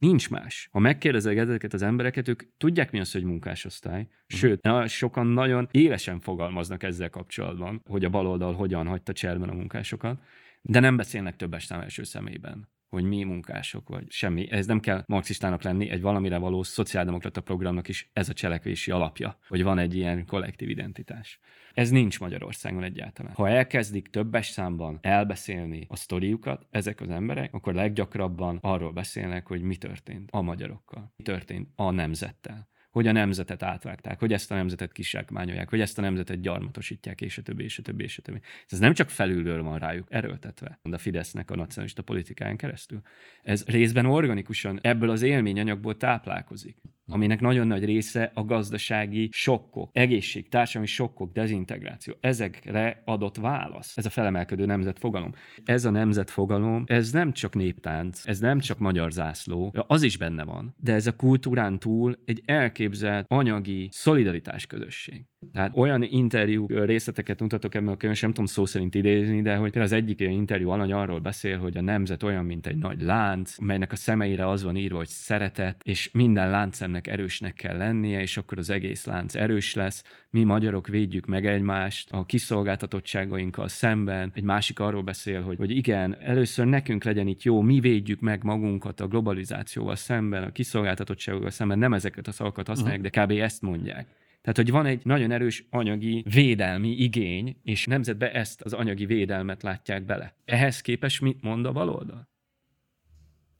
Nincs más. Ha megkérdezek ezeket az embereket, ők tudják mi az, hogy munkásosztály. Sőt, sokan nagyon élesen fogalmaznak ezzel kapcsolatban, hogy a baloldal hogyan hagyta cserben a munkásokat, de nem beszélnek többes szám első szemében hogy mi munkások, vagy semmi. Ez nem kell marxistának lenni, egy valamire való szociáldemokrata programnak is ez a cselekvési alapja, hogy van egy ilyen kollektív identitás. Ez nincs Magyarországon egyáltalán. Ha elkezdik többes számban elbeszélni a sztoriukat ezek az emberek, akkor leggyakrabban arról beszélnek, hogy mi történt a magyarokkal, mi történt a nemzettel hogy a nemzetet átvágták, hogy ezt a nemzetet kisákmányolják, hogy ezt a nemzetet gyarmatosítják, és a többi, és a többi, és a többi. Ez nem csak felülről van rájuk erőltetve, a Fidesznek a nacionalista politikáján keresztül. Ez részben organikusan ebből az élményanyagból táplálkozik aminek nagyon nagy része a gazdasági sokkok, egészség, társadalmi sokkok, dezintegráció. Ezekre adott válasz. Ez a felemelkedő nemzetfogalom. Ez a nemzetfogalom, ez nem csak néptánc, ez nem csak magyar zászló, az is benne van, de ez a kultúrán túl egy elképzelt anyagi szolidaritás közösség. Tehát olyan interjú részleteket mutatok ebben a könyvben, sem tudom szó szerint idézni, de hogy az egyik interjú alany arról beszél, hogy a nemzet olyan, mint egy nagy lánc, melynek a szemeire az van írva, hogy szeretet, és minden láncemnek erősnek kell lennie, és akkor az egész lánc erős lesz. Mi magyarok védjük meg egymást a kiszolgáltatottságainkkal szemben. Egy másik arról beszél, hogy, hogy igen, először nekünk legyen itt jó, mi védjük meg magunkat a globalizációval szemben, a kiszolgáltatottságokkal szemben, nem ezeket a szavakat használják, de kb. ezt mondják. Tehát, hogy van egy nagyon erős anyagi védelmi igény, és nemzetbe ezt az anyagi védelmet látják bele. Ehhez képest mit mond a baloldal?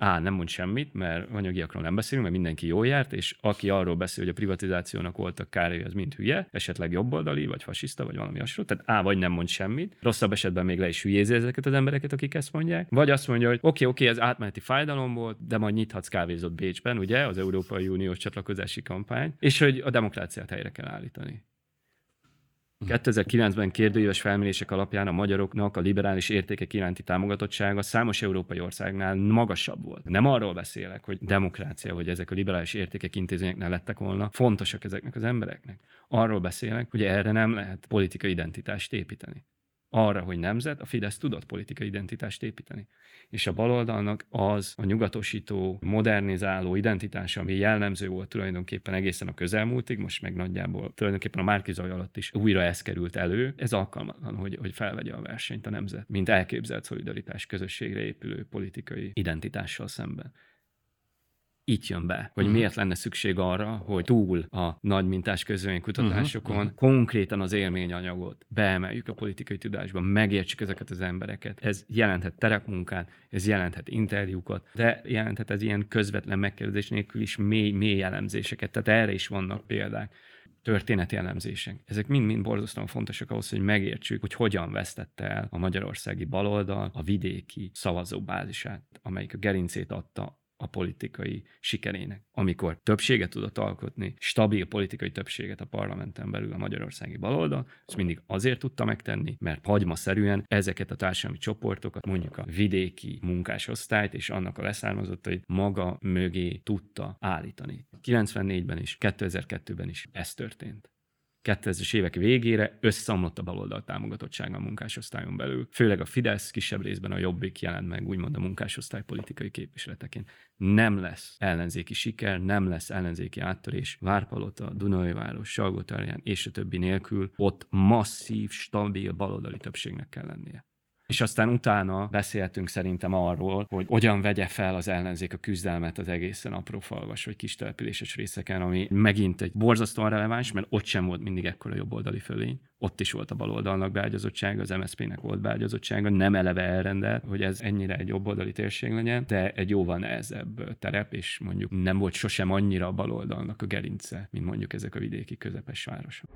Á, nem mond semmit, mert anyagiakról nem beszélünk, mert mindenki jól járt, és aki arról beszél, hogy a privatizációnak voltak kárai, az mind hülye, esetleg jobboldali, vagy fasiszta, vagy valami hasonló. Tehát á, vagy nem mond semmit, rosszabb esetben még le is hülyézi ezeket az embereket, akik ezt mondják, vagy azt mondja, hogy oké, okay, oké, okay, ez átmeneti fájdalom volt, de majd nyithatsz kávézott Bécsben, ugye, az Európai Uniós csatlakozási kampány, és hogy a demokráciát helyre kell állítani. 2009-ben kérdőíves felmérések alapján a magyaroknak a liberális értékek iránti támogatottsága számos európai országnál magasabb volt. Nem arról beszélek, hogy demokrácia, vagy ezek a liberális értékek intézményeknél lettek volna fontosak ezeknek az embereknek. Arról beszélek, hogy erre nem lehet politikai identitást építeni arra, hogy nemzet, a Fidesz tudott politikai identitást építeni. És a baloldalnak az a nyugatosító, modernizáló identitás, ami jellemző volt tulajdonképpen egészen a közelmúltig, most meg nagyjából tulajdonképpen a Márkizaj alatt is újra ez került elő. Ez alkalmatlan, hogy, hogy felvegye a versenyt a nemzet, mint elképzelt szolidaritás közösségre épülő politikai identitással szemben itt jön be, hogy uh-huh. miért lenne szükség arra, hogy túl a nagy mintás közvénykutatásokon uh-huh. konkrétan az élményanyagot beemeljük a politikai tudásba, megértsük ezeket az embereket. Ez jelenthet terepmunkát, ez jelenthet interjúkat, de jelenthet ez ilyen közvetlen megkérdezés nélkül is mély, mély elemzéseket. Tehát erre is vannak példák történeti elemzések. Ezek mind-mind borzasztóan fontosak ahhoz, hogy megértsük, hogy hogyan vesztette el a magyarországi baloldal a vidéki szavazóbázisát, amelyik a gerincét adta a politikai sikerének. Amikor többséget tudott alkotni, stabil politikai többséget a parlamenten belül a magyarországi baloldal, ezt mindig azért tudta megtenni, mert hagymaszerűen ezeket a társadalmi csoportokat, mondjuk a vidéki munkásosztályt és annak a leszármazottait maga mögé tudta állítani. 94-ben is, 2002-ben is ez történt. 2000-es évek végére összeomlott a baloldal támogatottsága a munkásosztályon belül. Főleg a Fidesz, kisebb részben a Jobbik jelent meg, úgymond a munkásosztály politikai képviseleteként. Nem lesz ellenzéki siker, nem lesz ellenzéki áttörés. Várpalota, Dunajváros, Salgótarján és a többi nélkül ott masszív, stabil baloldali többségnek kell lennie. És aztán utána beszéltünk szerintem arról, hogy hogyan vegye fel az ellenzék a küzdelmet az egészen apró falvas vagy kis településes részeken, ami megint egy borzasztóan releváns, mert ott sem volt mindig ekkora jobboldali fölény. Ott is volt a baloldalnak beágyazottsága, az MSZP-nek volt beágyazottsága, nem eleve elrendelt, hogy ez ennyire egy jobboldali térség legyen, de egy jóval nehezebb terep, és mondjuk nem volt sosem annyira a baloldalnak a gerince, mint mondjuk ezek a vidéki közepes városok.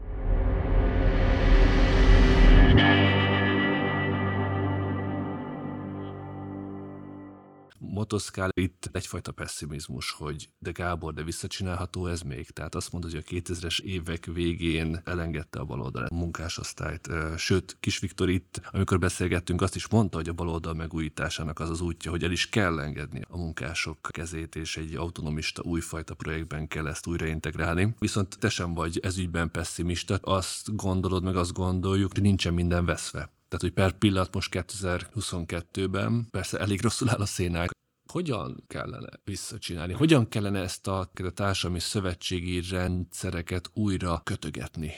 Motoszkál itt egyfajta pessimizmus, hogy de Gábor, de visszacsinálható ez még? Tehát azt mondod, hogy a 2000-es évek végén elengedte a baloldal a munkásosztályt. Sőt, Kis Viktor itt, amikor beszélgettünk, azt is mondta, hogy a baloldal megújításának az az útja, hogy el is kell engedni a munkások kezét, és egy autonomista újfajta projektben kell ezt újraintegrálni. Viszont te sem vagy ezügyben pessimista, azt gondolod, meg azt gondoljuk, hogy nincsen minden veszve. Tehát, hogy per pillanat most 2022-ben, persze elég rosszul áll a szénák, hogyan kellene visszacsinálni? Hogyan kellene ezt a, a társadalmi szövetségi rendszereket újra kötögetni?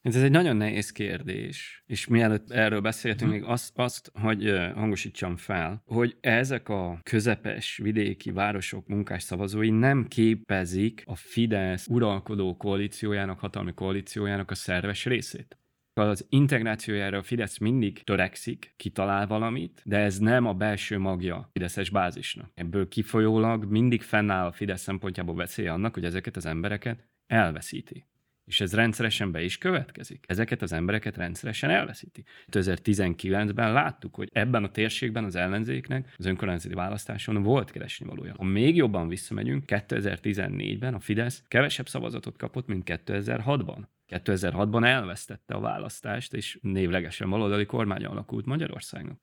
Ez egy nagyon nehéz kérdés, és mielőtt erről beszéltünk, hmm. még azt, azt, hogy hangosítsam fel, hogy ezek a közepes vidéki városok munkás szavazói nem képezik a Fidesz uralkodó koalíciójának, hatalmi koalíciójának a szerves részét az integrációjára a Fidesz mindig törekszik, kitalál valamit, de ez nem a belső magja a Fideszes bázisnak. Ebből kifolyólag mindig fennáll a Fidesz szempontjából veszélye annak, hogy ezeket az embereket elveszíti. És ez rendszeresen be is következik. Ezeket az embereket rendszeresen elveszíti. 2019-ben láttuk, hogy ebben a térségben az ellenzéknek az önkormányzati választáson volt keresni valója. Ha még jobban visszamegyünk, 2014-ben a Fidesz kevesebb szavazatot kapott, mint 2006-ban. 2006-ban elvesztette a választást, és névlegesen baloldali kormány alakult Magyarországon.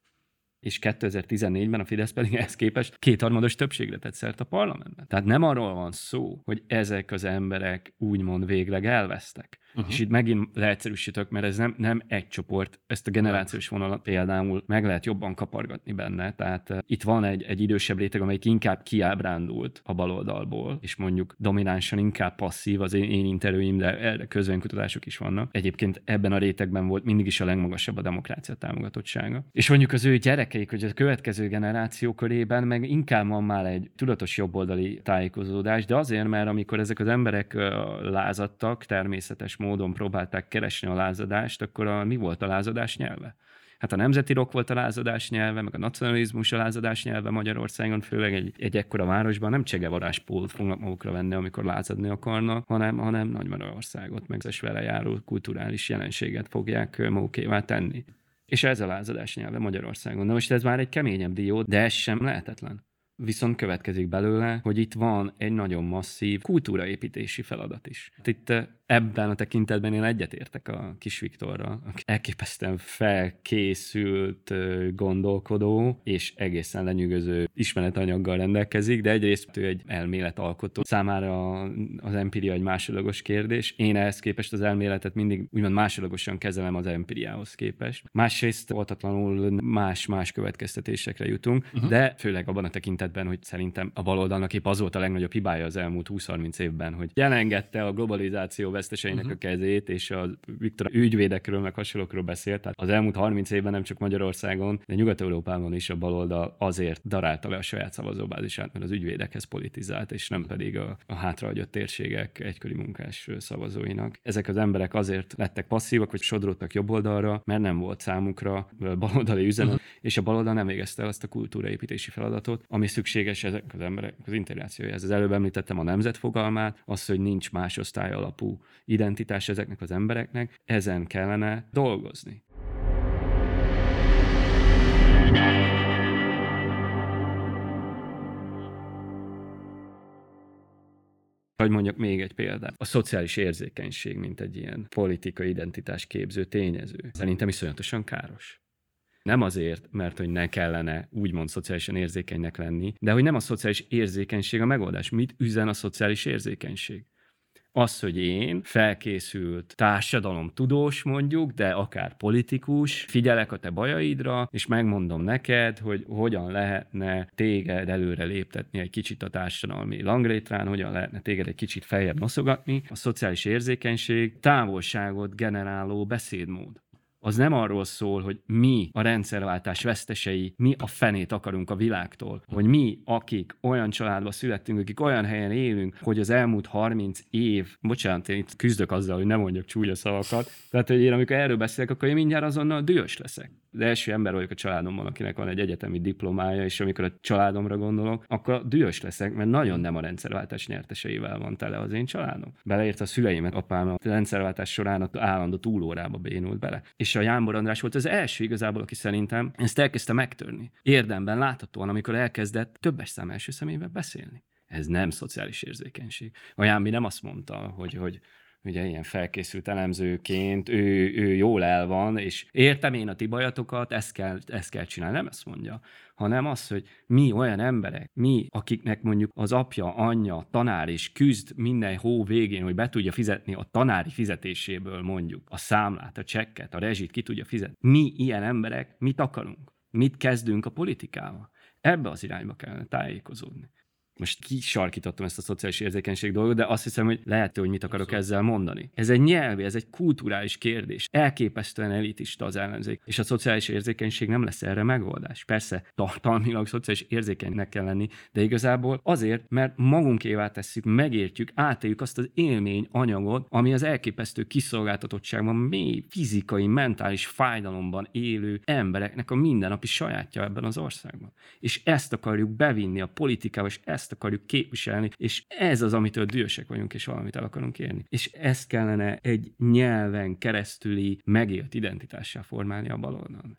És 2014-ben a Fidesz pedig ehhez képest kétharmados többségre tett szert a parlamentben. Tehát nem arról van szó, hogy ezek az emberek úgymond végleg elvesztek, Uh-huh. És itt megint leegyszerűsítök, mert ez nem, nem egy csoport, ezt a generációs vonalat például meg lehet jobban kapargatni benne. Tehát uh, itt van egy, egy idősebb réteg, amelyik inkább kiábrándult a baloldalból, és mondjuk dominánsan inkább passzív az én, én interjúim, de erre közvénykutatások is vannak. Egyébként ebben a rétegben volt mindig is a legmagasabb a demokrácia támogatottsága. És mondjuk az ő gyerekeik, hogy a következő generáció körében meg inkább van már egy tudatos jobboldali tájékozódás, de azért, mert amikor ezek az emberek uh, lázadtak, természetes módon próbálták keresni a lázadást, akkor a, mi volt a lázadás nyelve? Hát a nemzeti rock volt a lázadás nyelve, meg a nacionalizmus a lázadás nyelve Magyarországon, főleg egy, egy ekkora városban nem csegevarás fognak magukra venni, amikor lázadni akarnak, hanem, hanem Nagy Magyarországot, meg az vele járó kulturális jelenséget fogják magukévá tenni. És ez a lázadás nyelve Magyarországon. Na most ez már egy keményebb dió, de ez sem lehetetlen. Viszont következik belőle, hogy itt van egy nagyon masszív kultúraépítési feladat is. Hát itt ebben a tekintetben én egyetértek a kis Viktorra, aki elképesztően felkészült gondolkodó, és egészen lenyűgöző ismeretanyaggal rendelkezik, de egyrészt ő egy elméletalkotó. Számára az empiria egy másodlagos kérdés. Én ehhez képest az elméletet mindig úgymond másodlagosan kezelem az empiriához képest. Másrészt oltatlanul más-más következtetésekre jutunk, uh-huh. de főleg abban a tekintetben, hogy szerintem a baloldalnak épp az volt a legnagyobb hibája az elmúlt 20-30 évben, hogy jelengette a globalizáció veszteseinek uh-huh. a kezét, és a Viktor ügyvédekről, meg hasonlókról beszélt. Tehát az elmúlt 30 évben nem csak Magyarországon, de Nyugat-Európában is a baloldal azért darálta le a saját szavazóbázisát, mert az ügyvédekhez politizált, és nem pedig a, a hátrahagyott térségek egykori munkás szavazóinak. Ezek az emberek azért lettek passzívak, vagy sodródtak jobb oldalra, mert nem volt számukra baloldali üzenet, uh-huh. és a baloldal nem végezte el azt a kultúraépítési feladatot, ami szükséges ezek az emberek az integrációja. Az előbb említettem a nemzet fogalmát, az, hogy nincs más osztály alapú identitás ezeknek az embereknek, ezen kellene dolgozni. Hogy mondjak még egy példát. A szociális érzékenység, mint egy ilyen politikai identitás képző tényező. Szerintem iszonyatosan káros. Nem azért, mert hogy ne kellene úgymond szociálisan érzékenynek lenni, de hogy nem a szociális érzékenység a megoldás. Mit üzen a szociális érzékenység? Az, hogy én felkészült tudós mondjuk, de akár politikus, figyelek a te bajaidra, és megmondom neked, hogy hogyan lehetne téged előre léptetni egy kicsit a társadalmi langrétrán, hogyan lehetne téged egy kicsit feljebb noszogatni. A szociális érzékenység távolságot generáló beszédmód az nem arról szól, hogy mi a rendszerváltás vesztesei, mi a fenét akarunk a világtól, hogy mi, akik olyan családba születtünk, akik olyan helyen élünk, hogy az elmúlt 30 év, bocsánat, én itt küzdök azzal, hogy nem mondjak csúnya szavakat, tehát hogy én amikor erről beszélek, akkor én mindjárt azonnal dühös leszek az első ember vagyok a családomban, akinek van egy egyetemi diplomája, és amikor a családomra gondolok, akkor dühös leszek, mert nagyon nem a rendszerváltás nyerteseivel van tele az én családom. Beleért a szüleimet, apám a rendszerváltás során állandó túlórába bénult bele. És a Jánbor András volt az első igazából, aki szerintem ezt elkezdte megtörni. Érdemben láthatóan, amikor elkezdett többes szám első személyben beszélni. Ez nem szociális érzékenység. A Jánbi nem azt mondta, hogy, hogy ugye ilyen felkészült elemzőként, ő, ő jól el van, és értem én a ti bajatokat, ezt kell, ezt kell csinálni, nem ezt mondja, hanem az, hogy mi olyan emberek, mi, akiknek mondjuk az apja, anyja, tanár is küzd minden hó végén, hogy be tudja fizetni a tanári fizetéséből mondjuk a számlát, a csekket, a rezsit ki tudja fizetni. Mi ilyen emberek mit akarunk? Mit kezdünk a politikával? Ebbe az irányba kellene tájékozódni most kisarkítottam ezt a szociális érzékenység dolgot, de azt hiszem, hogy lehet, hogy mit akarok ezzel mondani. Ez egy nyelvi, ez egy kulturális kérdés. Elképesztően elitista az ellenzék, és a szociális érzékenység nem lesz erre megoldás. Persze tartalmilag szociális érzékenynek kell lenni, de igazából azért, mert magunkévá tesszük, megértjük, átéljük azt az élmény anyagot, ami az elképesztő kiszolgáltatottságban, mély fizikai, mentális fájdalomban élő embereknek a mindennapi sajátja ebben az országban. És ezt akarjuk bevinni a politikába, és ezt ezt akarjuk képviselni, és ez az, amitől dühösek vagyunk, és valamit el akarunk érni. És ezt kellene egy nyelven keresztüli megélt identitássá formálni a baloldalon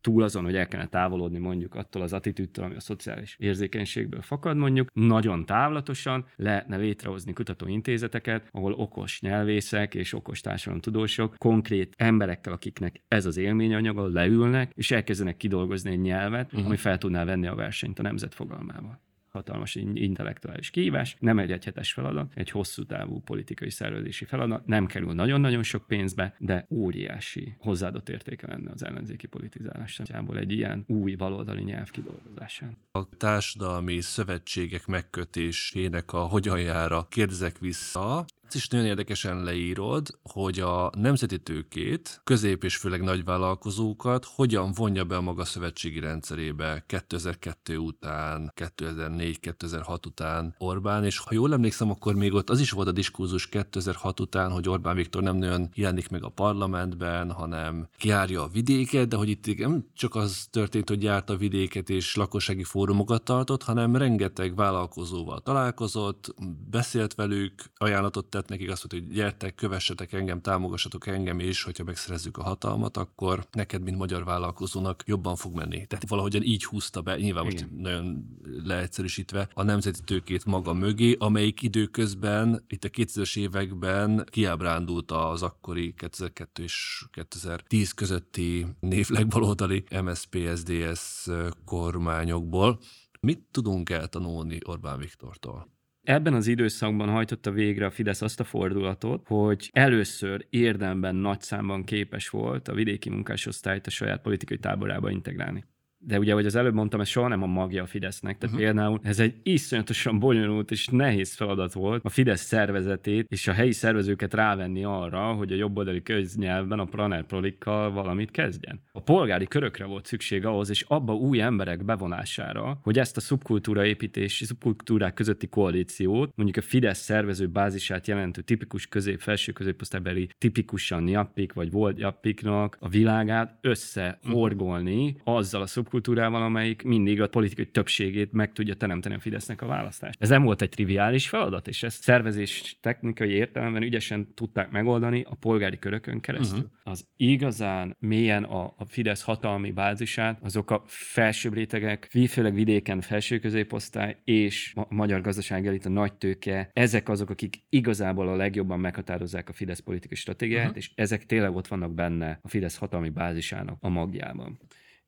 túl azon, hogy el kellene távolodni mondjuk attól az attitűdtől, ami a szociális érzékenységből fakad mondjuk, nagyon távlatosan lehetne létrehozni kutatóintézeteket, ahol okos nyelvészek és okos társadalomtudósok konkrét emberekkel, akiknek ez az élményanyaga, leülnek, és elkezdenek kidolgozni egy nyelvet, uh-huh. ami fel tudná venni a versenyt a nemzet fogalmával hatalmas intellektuális kihívás, nem egy egyhetes feladat, egy hosszú távú politikai szervezési feladat, nem kerül nagyon-nagyon sok pénzbe, de óriási hozzáadott értéke lenne az ellenzéki politizálás szempontjából egy ilyen új baloldali nyelv kidolgozásán.
A társadalmi szövetségek megkötésének a hogyanjára kérdezek vissza, ezt is nagyon érdekesen leírod, hogy a nemzeti tőkét, közép és főleg nagyvállalkozókat hogyan vonja be a maga szövetségi rendszerébe 2002 után, 2004-2006 után Orbán, és ha jól emlékszem, akkor még ott az is volt a diskurzus 2006 után, hogy Orbán Viktor nem nagyon jelenik meg a parlamentben, hanem kiárja a vidéket, de hogy itt nem csak az történt, hogy járt a vidéket és lakossági fórumokat tartott, hanem rengeteg vállalkozóval találkozott, beszélt velük, ajánlatot tett tett nekik azt mondta, hogy gyertek, kövessetek engem, támogassatok engem, és hogyha megszerezzük a hatalmat, akkor neked, mint magyar vállalkozónak jobban fog menni. Tehát valahogyan így húzta be, nyilván Igen. most nagyon leegyszerűsítve, a nemzeti tőkét maga mögé, amelyik időközben itt a 2000-es években kiábrándult az akkori 2002 és 2010 közötti névlegbaloldali MSZP-SZDSZ kormányokból. Mit tudunk eltanulni Orbán Viktortól?
Ebben az időszakban hajtotta végre a Fidesz azt a fordulatot, hogy először érdemben nagy számban képes volt a vidéki munkásosztályt a saját politikai táborába integrálni de ugye, ahogy az előbb mondtam, ez soha nem a magja a Fidesznek. Tehát uh-huh. például ez egy iszonyatosan bonyolult és nehéz feladat volt a Fidesz szervezetét és a helyi szervezőket rávenni arra, hogy a jobboldali köznyelvben a Praner Prolikkal valamit kezdjen. A polgári körökre volt szükség ahhoz, és abba új emberek bevonására, hogy ezt a szubkultúra építési, szubkultúrák közötti koalíciót, mondjuk a Fidesz szervező bázisát jelentő tipikus közép, felső középosztálybeli tipikusan jappik vagy volt jappiknak a világát összehorgolni azzal a szub szubkultúrával, amelyik mindig a politikai többségét meg tudja teremteni a Fidesznek a választást. Ez nem volt egy triviális feladat, és ezt szervezés technikai értelemben ügyesen tudták megoldani a polgári körökön keresztül. Uh-huh. Az igazán mélyen a, a Fidesz hatalmi bázisát, azok a felsőbb rétegek, főleg vidéken felső középosztály és a magyar gazdaság elit a nagy tőke, ezek azok, akik igazából a legjobban meghatározzák a Fidesz politikai stratégiát, uh-huh. és ezek tényleg ott vannak benne a Fidesz hatalmi bázisának a magjában.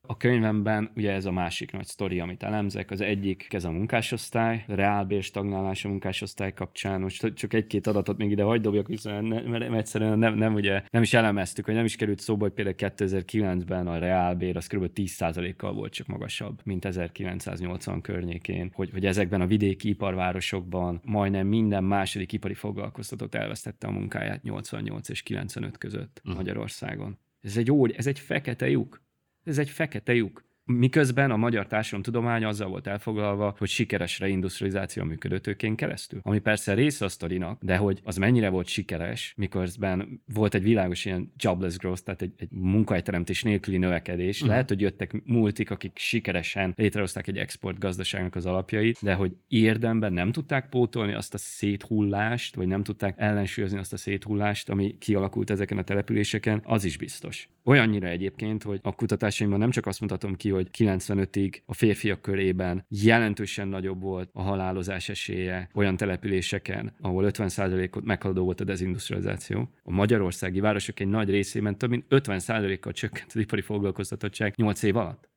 A könyvemben ugye ez a másik nagy sztori, amit elemzek. Az egyik ez a munkásosztály, a reálbér stagnálás a munkásosztály kapcsán. Most csak egy-két adatot még ide hagyd dobjak vissza, mert egyszerűen nem, nem, ugye, nem is elemeztük, hogy nem is került szóba, hogy például 2009-ben a reálbér az kb. 10%-kal volt csak magasabb, mint 1980 környékén. Hogy, hogy ezekben a vidéki iparvárosokban majdnem minden második ipari foglalkoztatott elvesztette a munkáját 88 és 95 között uh-huh. Magyarországon Ez egy óri, ez egy fekete lyuk. Ez egy fekete lyuk. Miközben a magyar társadalomtudomány azzal volt elfoglalva, hogy sikeres reindustrializáció működőtőkén keresztül. Ami persze része a sztorinak, de hogy az mennyire volt sikeres, miközben volt egy világos ilyen jobless growth, tehát egy, egy munkahelyteremtés nélküli növekedés. Uh-huh. Lehet, hogy jöttek multik, akik sikeresen létrehozták egy export gazdaságnak az alapjait, de hogy érdemben nem tudták pótolni azt a széthullást, vagy nem tudták ellensúlyozni azt a széthullást, ami kialakult ezeken a településeken, az is biztos. Olyannyira egyébként, hogy a kutatásaimban nem csak azt mutatom ki, hogy 95-ig a férfiak körében jelentősen nagyobb volt a halálozás esélye olyan településeken, ahol 50%-ot meghaladó volt a dezindustrializáció. A magyarországi városok egy nagy részében több mint 50%-kal csökkent az ipari foglalkoztatottság 8 év alatt.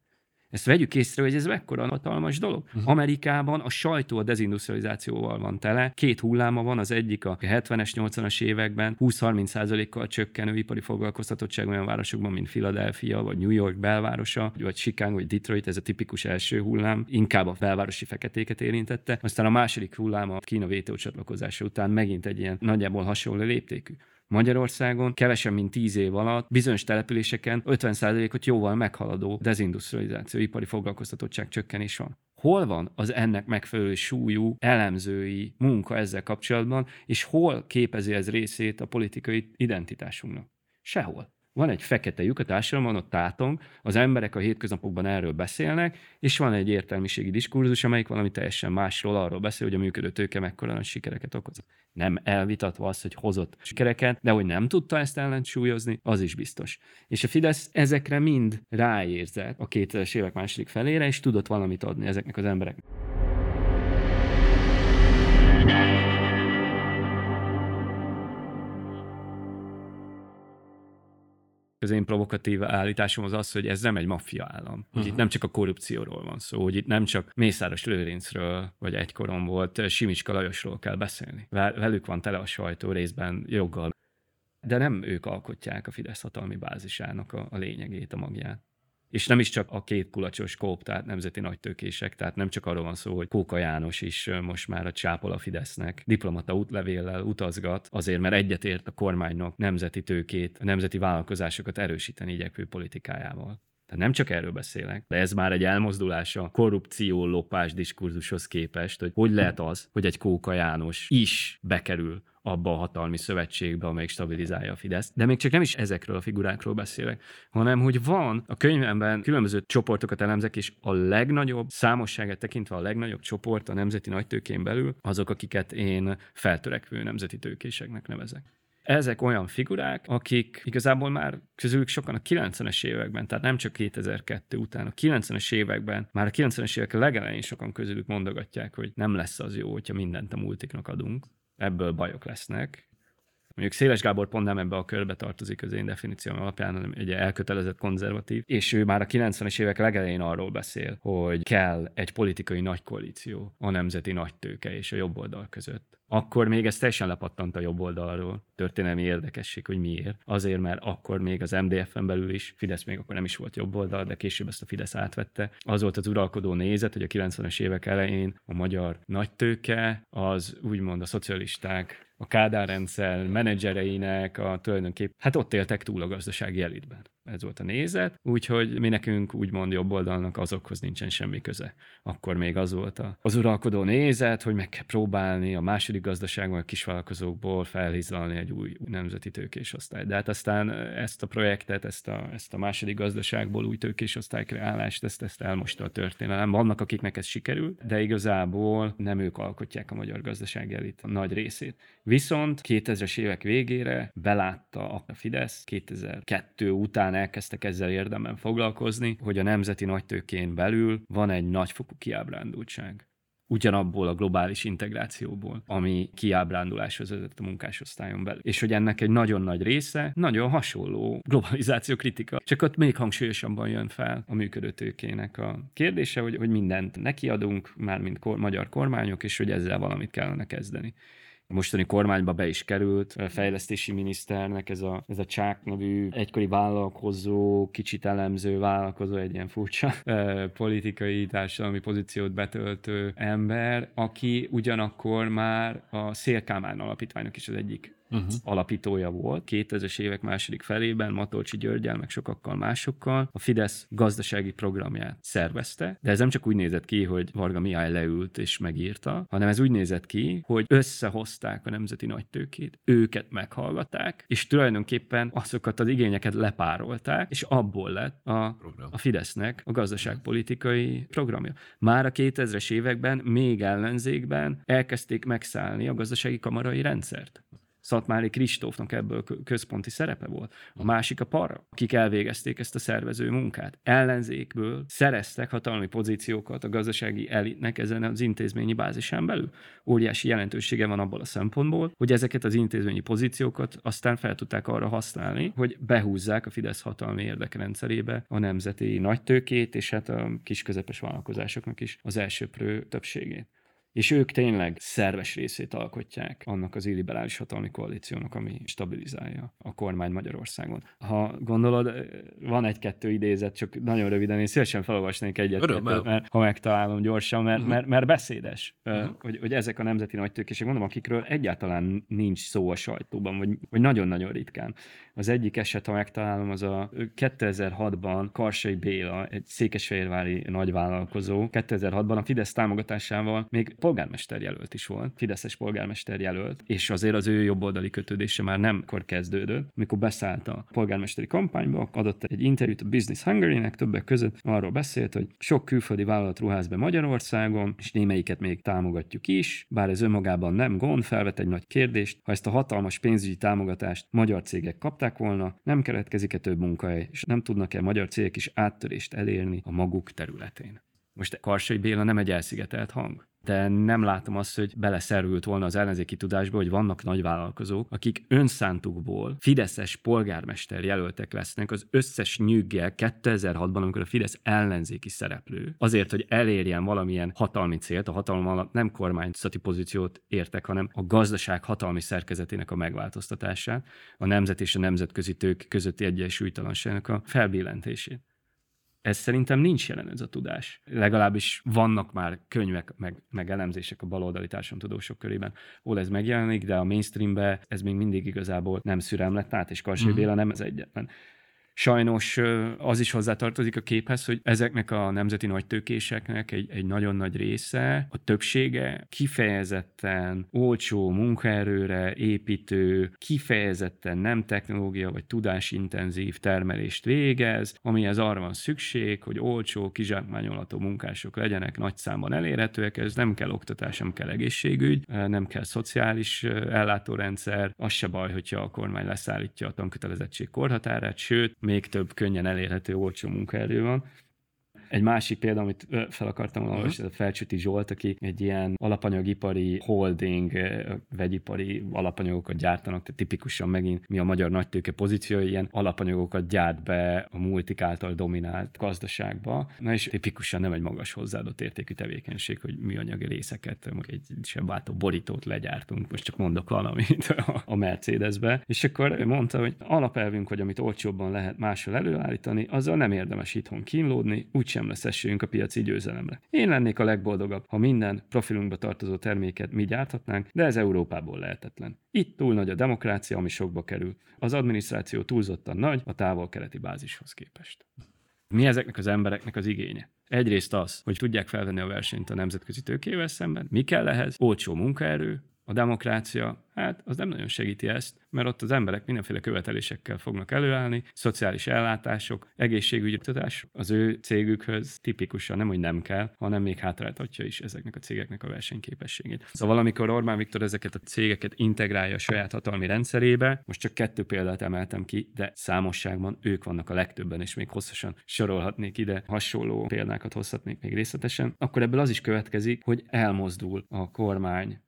Ezt vegyük észre, hogy ez mekkora hatalmas dolog. Uh-huh. Amerikában a sajtó a dezindustrializációval van tele. Két hulláma van, az egyik a 70-es, 80-as években 20-30%-kal csökkenő ipari foglalkoztatottság olyan városokban, mint Philadelphia, vagy New York belvárosa, vagy Chicago, vagy Detroit, ez a tipikus első hullám, inkább a belvárosi feketéket érintette. Aztán a második hullám a Kína WTO csatlakozása után megint egy ilyen nagyjából hasonló léptékű. Magyarországon kevesebb, mint 10 év alatt bizonyos településeken 50%-ot jóval meghaladó dezindustrializáció, ipari foglalkoztatottság csökkenés van. Hol van az ennek megfelelő súlyú elemzői munka ezzel kapcsolatban, és hol képezi ez részét a politikai identitásunknak? Sehol. Van egy fekete lyuk a társadalomban, ott tátong, az emberek a hétköznapokban erről beszélnek, és van egy értelmiségi diskurzus, amelyik valami teljesen másról arról beszél, hogy a működő tőke mekkora nagy sikereket okoz. Nem elvitatva az, hogy hozott sikereket, de hogy nem tudta ezt ellensúlyozni, az is biztos. És a Fidesz ezekre mind ráérzett a 2000-es évek második felére, és tudott valamit adni ezeknek az embereknek. Az én provokatív állításom az az, hogy ez nem egy maffia állam. Hogy uh-huh. itt nem csak a korrupcióról van szó, hogy itt nem csak Mészáros Lőrincről, vagy egykoron volt Simicska Lajosról kell beszélni. Velük van tele a sajtó részben joggal. De nem ők alkotják a Fidesz hatalmi bázisának a, a lényegét, a magját. És nem is csak a két kulacsos kóp, tehát nemzeti nagytőkések, tehát nem csak arról van szó, hogy Kóka János is most már a csápol a Fidesznek, diplomata útlevéllel utazgat, azért mert egyetért a kormánynak nemzeti tőkét, a nemzeti vállalkozásokat erősíteni igyekvő politikájával. Tehát nem csak erről beszélek, de ez már egy elmozdulás a korrupció lopás diskurzushoz képest, hogy hogy lehet az, hogy egy Kóka János is bekerül abba a hatalmi szövetségbe, amelyik stabilizálja a Fidesz. De még csak nem is ezekről a figurákról beszélek, hanem hogy van a könyvemben különböző csoportokat elemzek, és a legnagyobb számosságát tekintve a legnagyobb csoport a nemzeti nagytőkén belül azok, akiket én feltörekvő nemzeti tőkéseknek nevezek ezek olyan figurák, akik igazából már közülük sokan a 90-es években, tehát nem csak 2002 után, a 90-es években, már a 90-es évek legelején sokan közülük mondogatják, hogy nem lesz az jó, hogyha mindent a multiknak adunk ebből bajok lesznek. Mondjuk Széles Gábor pont nem ebbe a körbe tartozik az én definícióm alapján, hanem egy elkötelezett konzervatív, és ő már a 90-es évek legelején arról beszél, hogy kell egy politikai nagy koalíció a nemzeti nagytőke és a jobb oldal között akkor még ez teljesen lepattant a jobb oldalról. Történelmi érdekesség, hogy miért. Azért, mert akkor még az MDF-en belül is, Fidesz még akkor nem is volt jobb oldal, de később ezt a Fidesz átvette. Az volt az uralkodó nézet, hogy a 90-es évek elején a magyar nagytőke az úgymond a szocialisták a Kádár rendszer menedzsereinek a tulajdonképp, hát ott éltek túl a gazdasági elitben ez volt a nézet, úgyhogy mi nekünk úgymond jobb oldalnak azokhoz nincsen semmi köze. Akkor még az volt a, az uralkodó nézet, hogy meg kell próbálni a második gazdaságban a kisvállalkozókból felhizlalni egy új nemzeti tőkés osztályt. De hát aztán ezt a projektet, ezt a, ezt a második gazdaságból új tőkés osztálykreálást, ezt, ezt elmosta a történelem. Vannak, akiknek ez sikerül, de igazából nem ők alkotják a magyar gazdaság elit nagy részét. Viszont 2000-es évek végére belátta a Fidesz 2002 után elkezdtek ezzel érdemben foglalkozni, hogy a nemzeti nagytőkén belül van egy nagyfokú kiábrándultság ugyanabból a globális integrációból, ami kiábránduláshoz vezetett a munkásosztályon belül. És hogy ennek egy nagyon nagy része nagyon hasonló globalizáció kritika. Csak ott még hangsúlyosabban jön fel a működő tőkének a kérdése, hogy, hogy mindent nekiadunk, már mint kor, magyar kormányok, és hogy ezzel valamit kellene kezdeni a mostani kormányba be is került, fejlesztési miniszternek ez a, ez a Csák nevű egykori vállalkozó, kicsit elemző vállalkozó, egy ilyen furcsa politikai, társadalmi pozíciót betöltő ember, aki ugyanakkor már a Szélkámán alapítványnak is az egyik uh-huh. alapítója volt. 2000-es évek második felében Matolcsi Györgyel, meg sokakkal másokkal a Fidesz gazdasági programját szervezte, de ez nem csak úgy nézett ki, hogy Varga Mihály leült és megírta, hanem ez úgy nézett ki, hogy összehozták a nemzeti nagytőkét, őket meghallgatták, és tulajdonképpen azokat az igényeket lepárolták, és abból lett a, a Fidesznek a gazdaságpolitikai programja. Már a 2000-es években még ellenzékben elkezdték megszállni a gazdasági kamarai rendszert. Szatmári Kristófnak ebből központi szerepe volt. A másik a para, akik elvégezték ezt a szervező munkát. Ellenzékből szereztek hatalmi pozíciókat a gazdasági elitnek ezen az intézményi bázisán belül. Óriási jelentősége van abból a szempontból, hogy ezeket az intézményi pozíciókat aztán fel tudták arra használni, hogy behúzzák a Fidesz hatalmi érdekrendszerébe a nemzeti nagytőkét, és hát a kisközepes vállalkozásoknak is az elsőprő többségét és ők tényleg szerves részét alkotják annak az illiberális hatalmi koalíciónak, ami stabilizálja a kormány Magyarországon. Ha gondolod, van egy-kettő idézet, csak nagyon röviden, én szívesen felolvasnék egyet, mert, ha megtalálom gyorsan, mert, uh-huh. mert, mert beszédes, uh-huh. hogy, hogy ezek a nemzeti nagytőkések, mondom, akikről egyáltalán nincs szó a sajtóban, vagy, vagy nagyon-nagyon ritkán. Az egyik eset, ha megtalálom, az a 2006-ban Karsai Béla, egy székesfehérvári nagyvállalkozó, 2006-ban a Fidesz támogatásával még polgármester jelölt is volt, Fideszes polgármester jelölt, és azért az ő jobboldali kötődése már nem kor kezdődött, amikor beszállt a polgármesteri kampányba, adott egy interjút a Business Hungary-nek többek között, arról beszélt, hogy sok külföldi vállalat ruház be Magyarországon, és némelyiket még támogatjuk is, bár ez önmagában nem gond, felvet egy nagy kérdést, ha ezt a hatalmas pénzügyi támogatást magyar cégek kapták volna, nem keletkezik-e több munkahely, és nem tudnak-e magyar cégek is áttörést elérni a maguk területén. Most Karsai Béla nem egy elszigetelt hang de nem látom azt, hogy beleszerült volna az ellenzéki tudásba, hogy vannak nagy vállalkozók, akik önszántukból Fideszes polgármester jelöltek lesznek az összes nyüggel 2006-ban, amikor a Fidesz ellenzéki szereplő, azért, hogy elérjen valamilyen hatalmi célt, a hatalom alatt nem kormányzati pozíciót értek, hanem a gazdaság hatalmi szerkezetének a megváltoztatását, a nemzet és a nemzetközi tők közötti egyensúlytalanságnak a felbillentését ez szerintem nincs jelen ez a tudás. Legalábbis vannak már könyvek, meg, meg elemzések a baloldali társadalomtudósok körében, ahol ez megjelenik, de a mainstreambe ez még mindig igazából nem szürem lett át, és Karsai mm. Béla nem ez egyetlen. Sajnos az is hozzátartozik a képhez, hogy ezeknek a nemzeti nagytőkéseknek egy, egy nagyon nagy része, a többsége kifejezetten olcsó munkaerőre építő, kifejezetten nem technológia vagy tudásintenzív termelést végez, amihez arra van szükség, hogy olcsó, kizsákmányolható munkások legyenek, nagy számban elérhetőek, ez nem kell oktatás, nem kell egészségügy, nem kell szociális ellátórendszer, az se baj, hogyha a kormány leszállítja a tankötelezettség korhatárát, sőt, még több könnyen elérhető olcsó munkaerő van. Egy másik példa, amit fel akartam volna uh-huh. ez a Felcsüti Zsolt, aki egy ilyen alapanyagipari holding, vegyipari alapanyagokat gyártanak, tehát tipikusan megint mi a magyar nagytőke pozíció, ilyen alapanyagokat gyárt be a multik által dominált gazdaságba. Na és tipikusan nem egy magas hozzáadott értékű tevékenység, hogy műanyagi részeket, egy sebváltó borítót legyártunk, most csak mondok valamit a Mercedesbe. És akkor mondta, hogy alapelvünk, hogy amit olcsóbban lehet máshol előállítani, azzal nem érdemes itthon kínlódni, úgy sem lesz esélyünk a piaci győzelemre. Én lennék a legboldogabb, ha minden profilunkba tartozó terméket mi gyárthatnánk, de ez Európából lehetetlen. Itt túl nagy a demokrácia, ami sokba kerül. Az adminisztráció túlzottan nagy a távol-keleti bázishoz képest. Mi ezeknek az embereknek az igénye? Egyrészt az, hogy tudják felvenni a versenyt a nemzetközi tőkével szemben. Mi kell ehhez? Olcsó munkaerő, a demokrácia, hát az nem nagyon segíti ezt, mert ott az emberek mindenféle követelésekkel fognak előállni, szociális ellátások, egészségügyi tudás az ő cégükhöz tipikusan nem, hogy nem kell, hanem még hátráltatja is ezeknek a cégeknek a versenyképességét. Szóval amikor Orbán Viktor ezeket a cégeket integrálja a saját hatalmi rendszerébe, most csak kettő példát emeltem ki, de számosságban ők vannak a legtöbben, és még hosszasan sorolhatnék ide, hasonló példákat hozhatnék még részletesen, akkor ebből az is következik, hogy elmozdul a kormány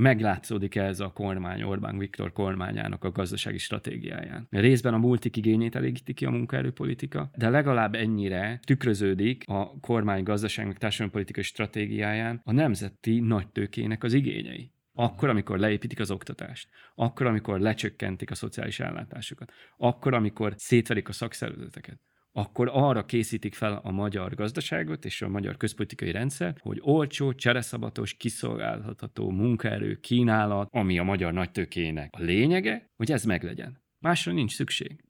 meglátszódik -e ez a kormány, Orbán Viktor kormányának a gazdasági stratégiáján. Részben a multik igényét elégíti ki a munkaerőpolitika, de legalább ennyire tükröződik a kormány gazdaságnak társadalompolitikai stratégiáján a nemzeti nagytőkének az igényei. Akkor, amikor leépítik az oktatást, akkor, amikor lecsökkentik a szociális ellátásokat, akkor, amikor szétverik a szakszervezeteket, akkor arra készítik fel a magyar gazdaságot és a magyar közpolitikai rendszer, hogy olcsó, csereszabatos, kiszolgálható munkaerő kínálat, ami a magyar nagytőkének a lényege, hogy ez meglegyen. Másra nincs szükség.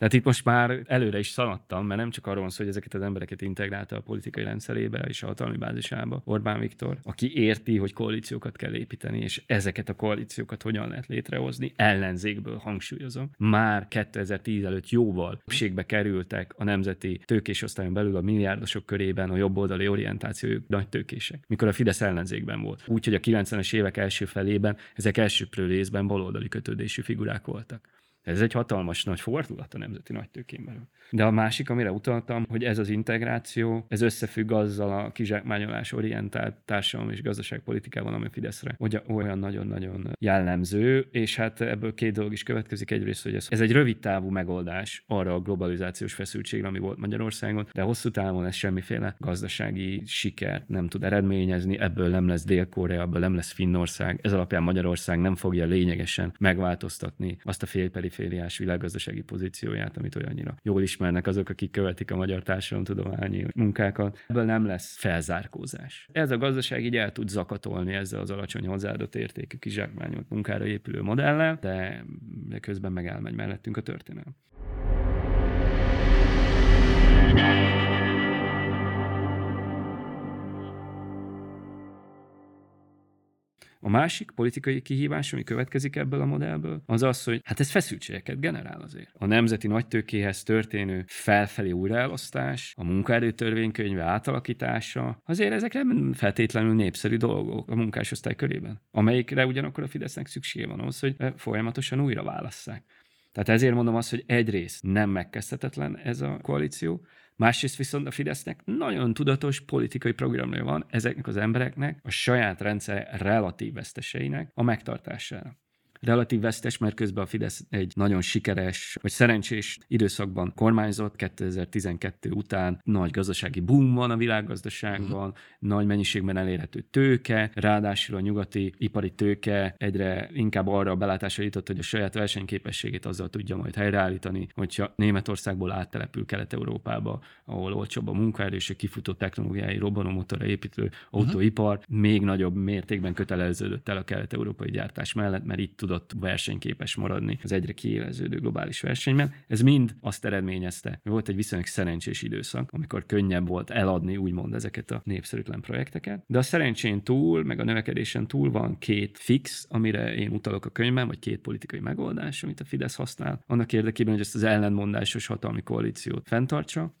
Tehát itt most már előre is szaladtam, mert nem csak arról van szó, hogy ezeket az embereket integrálta a politikai rendszerébe és a hatalmi bázisába Orbán Viktor, aki érti, hogy koalíciókat kell építeni, és ezeket a koalíciókat hogyan lehet létrehozni, ellenzékből hangsúlyozom. Már 2010 előtt jóval többségbe kerültek a nemzeti tőkés osztályon belül a milliárdosok körében a jobboldali orientációjú nagy tőkések, mikor a Fidesz ellenzékben volt. Úgyhogy a 90-es évek első felében ezek elsőprő részben baloldali kötődésű figurák voltak. Ez egy hatalmas nagy fordulat a nemzeti nagytőkén belül. De a másik, amire utaltam, hogy ez az integráció, ez összefügg azzal a kizsákmányolás orientált társadalom és gazdaságpolitikával, ami Fideszre olyan nagyon-nagyon jellemző, és hát ebből két dolog is következik. Egyrészt, hogy ez, ez egy rövid távú megoldás arra a globalizációs feszültségre, ami volt Magyarországon, de hosszú távon ez semmiféle gazdasági sikert nem tud eredményezni, ebből nem lesz Dél-Korea, ebből nem lesz Finnország, ez alapján Magyarország nem fogja lényegesen megváltoztatni azt a félperifériás világgazdasági pozícióját, amit olyannyira jól is ismernek azok, akik követik a magyar társadalomtudományi munkákat. Ebből nem lesz felzárkózás. Ez a gazdaság így el tud zakatolni ezzel az alacsony hozzáadott értékű kizsákmányolt munkára épülő modellel, de, de közben meg elmegy mellettünk a történelem. A másik politikai kihívás, ami következik ebből a modellből, az az, hogy hát ez feszültségeket generál azért. A nemzeti nagytőkéhez történő felfelé újraelosztás, a munkaerőtörvénykönyve átalakítása, azért ezek nem feltétlenül népszerű dolgok a munkásosztály körében, amelyikre ugyanakkor a Fidesznek szüksége van ahhoz, hogy folyamatosan újra válasszák. Tehát ezért mondom azt, hogy egyrészt nem megkezdhetetlen ez a koalíció, Másrészt viszont a Fidesznek nagyon tudatos politikai programja van ezeknek az embereknek a saját rendszer relatív veszteseinek a megtartására relatív vesztes, mert közben a Fidesz egy nagyon sikeres, vagy szerencsés időszakban kormányzott, 2012 után nagy gazdasági boom van a világgazdaságban, uh-huh. nagy mennyiségben elérhető tőke, ráadásul a nyugati ipari tőke egyre inkább arra a belátásra jutott, hogy a saját versenyképességét azzal tudja majd helyreállítani, hogyha Németországból áttelepül Kelet-Európába, ahol olcsóbb a munkaerő és a kifutó technológiái motorra építő autóipar, uh-huh. még nagyobb mértékben köteleződött el a kelet-európai gyártás mellett, mert itt tud tudott versenyképes maradni az egyre kiéleződő globális versenyben. Ez mind azt eredményezte, hogy volt egy viszonylag szerencsés időszak, amikor könnyebb volt eladni úgymond ezeket a népszerűtlen projekteket. De a szerencsén túl, meg a növekedésen túl van két fix, amire én utalok a könyvben, vagy két politikai megoldás, amit a Fidesz használ, annak érdekében, hogy ezt az ellenmondásos hatalmi koalíciót fenntartsa.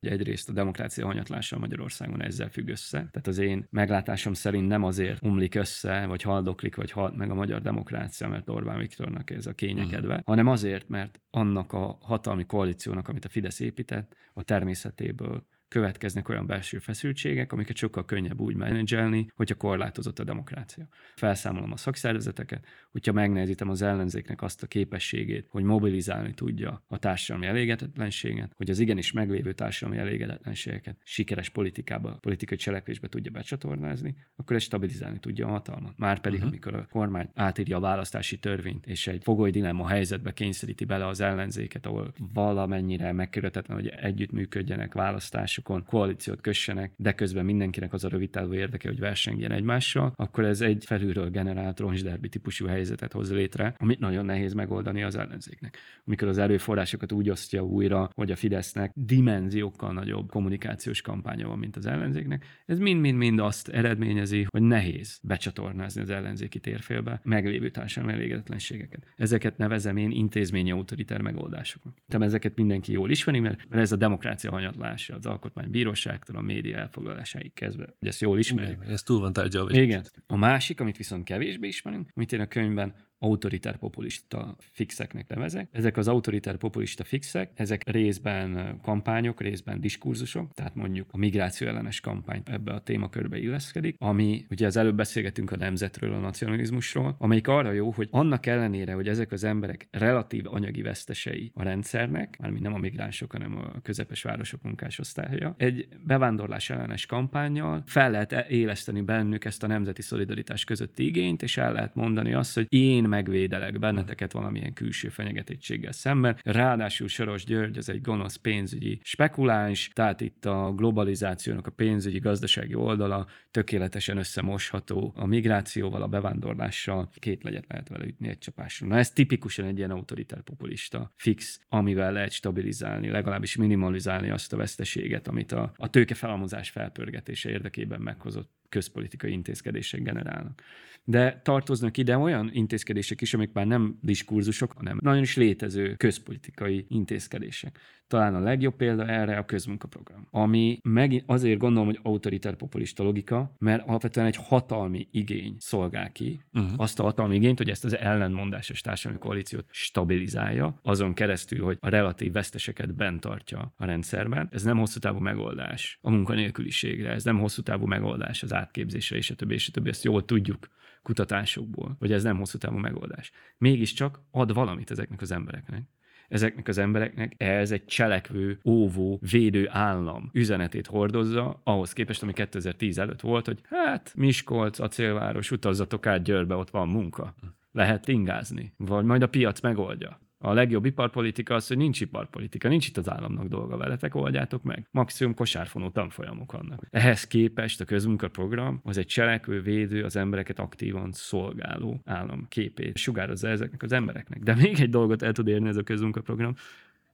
Egyrészt a demokrácia hanyatlása Magyarországon ezzel függ össze. Tehát az én meglátásom szerint nem azért umlik össze, vagy haldoklik, vagy halt meg a magyar demokrácia, mert Orbán Viktornak ez a kényekedve, uh-huh. hanem azért, mert annak a hatalmi koalíciónak, amit a Fidesz épített, a természetéből következnek olyan belső feszültségek, amiket sokkal könnyebb úgy menedzselni, hogyha korlátozott a demokrácia. Felszámolom a szakszervezeteket, hogyha megnehezítem az ellenzéknek azt a képességét, hogy mobilizálni tudja a társadalmi elégedetlenséget, hogy az igenis meglévő társadalmi elégedetlenségeket sikeres politikába, politikai cselekvésbe tudja becsatornázni, akkor ez stabilizálni tudja a hatalmat. Márpedig, uh-huh. amikor a kormány átírja a választási törvényt, és egy fogoly dilemma helyzetbe kényszeríti bele az ellenzéket, ahol valamennyire megkerülhetetlen, hogy együttműködjenek választás választásokon koalíciót kössenek, de közben mindenkinek az a rövid távú érdeke, hogy versengjen egymással, akkor ez egy felülről generált roncsderbi típusú helyzetet hoz létre, amit nagyon nehéz megoldani az ellenzéknek. Amikor az erőforrásokat úgy osztja újra, hogy a Fidesznek dimenziókkal nagyobb kommunikációs kampánya van, mint az ellenzéknek, ez mind-mind-mind azt eredményezi, hogy nehéz becsatornázni az ellenzéki térfélbe meglévő társadalmi elégedetlenségeket. Ezeket nevezem én intézményi autoritár megoldásoknak. Tehát ezeket mindenki jól ismeri, mert ez a demokrácia hanyatlása, az alkot alkotmánybíróságtól a média elfoglalásáig kezdve. Hogy ezt jól ismerjük.
ez túl van tárgyalva.
Igen. A másik, amit viszont kevésbé ismerünk, amit én a könyvben autoritár populista fixeknek nevezek. Ezek az autoritár populista fixek, ezek részben kampányok, részben diskurzusok, tehát mondjuk a migráció ellenes kampány ebbe a témakörbe illeszkedik, ami ugye az előbb beszélgetünk a nemzetről, a nacionalizmusról, amelyik arra jó, hogy annak ellenére, hogy ezek az emberek relatív anyagi vesztesei a rendszernek, mármint nem a migránsok, hanem a közepes városok munkásosztálya, egy bevándorlás ellenes kampányjal fel lehet éleszteni bennük ezt a nemzeti szolidaritás közötti igényt, és el lehet mondani azt, hogy én megvédelek benneteket valamilyen külső fenyegetettséggel szemben. Ráadásul Soros György az egy gonosz pénzügyi spekuláns, tehát itt a globalizációnak a pénzügyi gazdasági oldala tökéletesen összemosható a migrációval, a bevándorlással, két legyet lehet vele ütni egy csapásra. Na ez tipikusan egy ilyen autoritár populista fix, amivel lehet stabilizálni, legalábbis minimalizálni azt a veszteséget, amit a, a tőkefelhalmozás felpörgetése érdekében meghozott közpolitikai intézkedések generálnak. De tartoznak ide olyan intézkedések is, amik már nem diskurzusok, hanem nagyon is létező közpolitikai intézkedések. Talán a legjobb példa erre a közmunkaprogram, ami meg azért gondolom, hogy autoritár populista logika, mert alapvetően egy hatalmi igény szolgál ki, uh-huh. azt a hatalmi igényt, hogy ezt az ellenmondásos társadalmi koalíciót stabilizálja, azon keresztül, hogy a relatív veszteseket bent tartja a rendszerben. Ez nem hosszú távú megoldás a munkanélküliségre, ez nem hosszú távú megoldás az átképzésre, és a többi, és a többi, ezt jól tudjuk kutatásokból, hogy ez nem hosszú távú megoldás. Mégiscsak ad valamit ezeknek az embereknek ezeknek az embereknek ez egy cselekvő, óvó, védő állam üzenetét hordozza, ahhoz képest, ami 2010 előtt volt, hogy hát Miskolc, acélváros, utazzatok át Győrbe, ott van munka. Lehet ingázni, vagy majd a piac megoldja. A legjobb iparpolitika az, hogy nincs iparpolitika, nincs itt az államnak dolga veletek, oldjátok meg. Maximum kosárfonó tanfolyamok vannak. Ehhez képest a közmunkaprogram az egy cselekvő, védő, az embereket aktívan szolgáló állam képét sugározza ezeknek az embereknek. De még egy dolgot el tud érni ez a közmunkaprogram,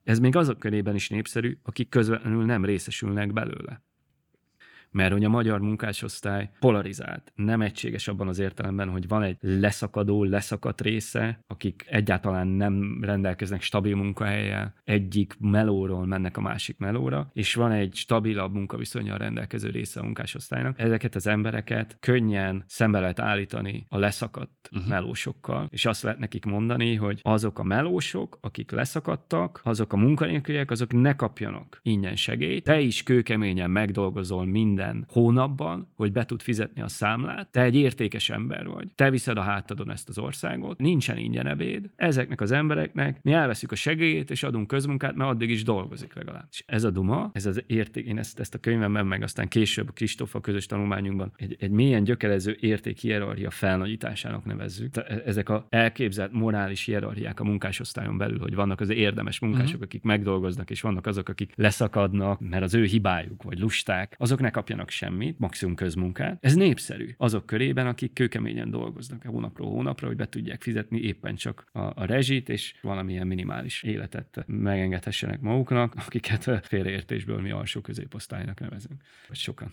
ez még azok körében is népszerű, akik közvetlenül nem részesülnek belőle mert hogy a magyar munkásosztály polarizált, nem egységes abban az értelemben, hogy van egy leszakadó, leszakadt része, akik egyáltalán nem rendelkeznek stabil munkahelyel, egyik melóról mennek a másik melóra, és van egy stabilabb munkaviszonyal rendelkező része a munkásosztálynak. Ezeket az embereket könnyen szembe lehet állítani a leszakadt uh-huh. melósokkal, és azt lehet nekik mondani, hogy azok a melósok, akik leszakadtak, azok a munkanélküliek, azok ne kapjanak ingyen segélyt, te is kőkeményen megdolgozol minden minden hónapban, hogy be tud fizetni a számlát, te egy értékes ember vagy. Te viszed a hátadon ezt az országot, nincsen ingyen ebéd. Ezeknek az embereknek mi elveszük a segélyét, és adunk közmunkát, mert addig is dolgozik legalább. És ez a duma, ez az érték, én ezt, ezt a könyvemben, meg aztán később Kristófa közös tanulmányunkban egy, egy mélyen gyökerező érték hierarchia felnagyításának nevezzük. E, ezek a elképzelt morális hierarchiák a munkásosztályon belül, hogy vannak az érdemes munkások, uh-huh. akik megdolgoznak, és vannak azok, akik leszakadnak, mert az ő hibájuk, vagy lusták, azok ne kapjanak semmit, maximum közmunkát. Ez népszerű azok körében, akik kőkeményen dolgoznak hónapról hónapra, hogy be tudják fizetni éppen csak a, a rezsit, és valamilyen minimális életet megengedhessenek maguknak, akiket félreértésből mi alsó középosztálynak nevezünk, vagy sokan.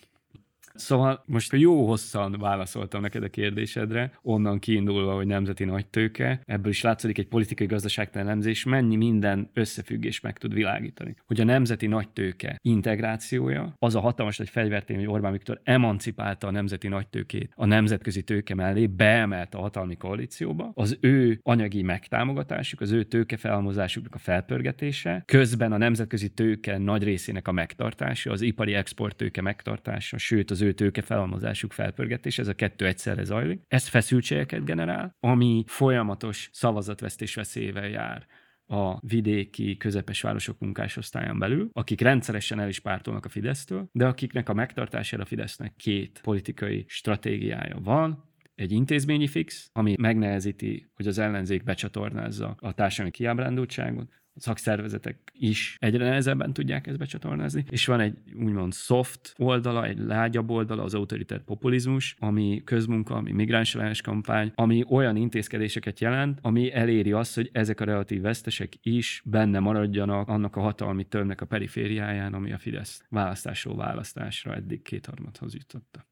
Szóval most jó hosszan válaszoltam neked a kérdésedre, onnan kiindulva, hogy nemzeti nagytőke, ebből is látszik egy politikai gazdaságtelemzés, mennyi minden összefüggés meg tud világítani. Hogy a nemzeti nagytőke integrációja, az a hatalmas nagy fegyvertén, hogy Orbán Viktor emancipálta a nemzeti nagytőkét a nemzetközi tőke mellé, beemelte a hatalmi koalícióba, az ő anyagi megtámogatásuk, az ő tőkefelhalmozásuknak a felpörgetése, közben a nemzetközi tőke nagy részének a megtartása, az ipari export tőke megtartása, sőt az ő tőke felhalmozásuk felpörgetés, ez a kettő egyszerre zajlik. Ez feszültségeket generál, ami folyamatos szavazatvesztés veszélyével jár a vidéki, közepes városok munkásosztályán belül, akik rendszeresen el is pártolnak a Fidesztől, de akiknek a megtartására a Fidesznek két politikai stratégiája van, egy intézményi fix, ami megnehezíti, hogy az ellenzék becsatornázza a társadalmi kiábrándultságot, szakszervezetek is egyre nehezebben tudják ezt becsatornázni, és van egy úgymond soft oldala, egy lágyabb oldala, az autoritár populizmus, ami közmunka, ami migráns kampány, ami olyan intézkedéseket jelent, ami eléri azt, hogy ezek a relatív vesztesek is benne maradjanak annak a hatalmi tömnek a perifériáján, ami a Fidesz választásról választásra eddig kétharmadhoz jutotta.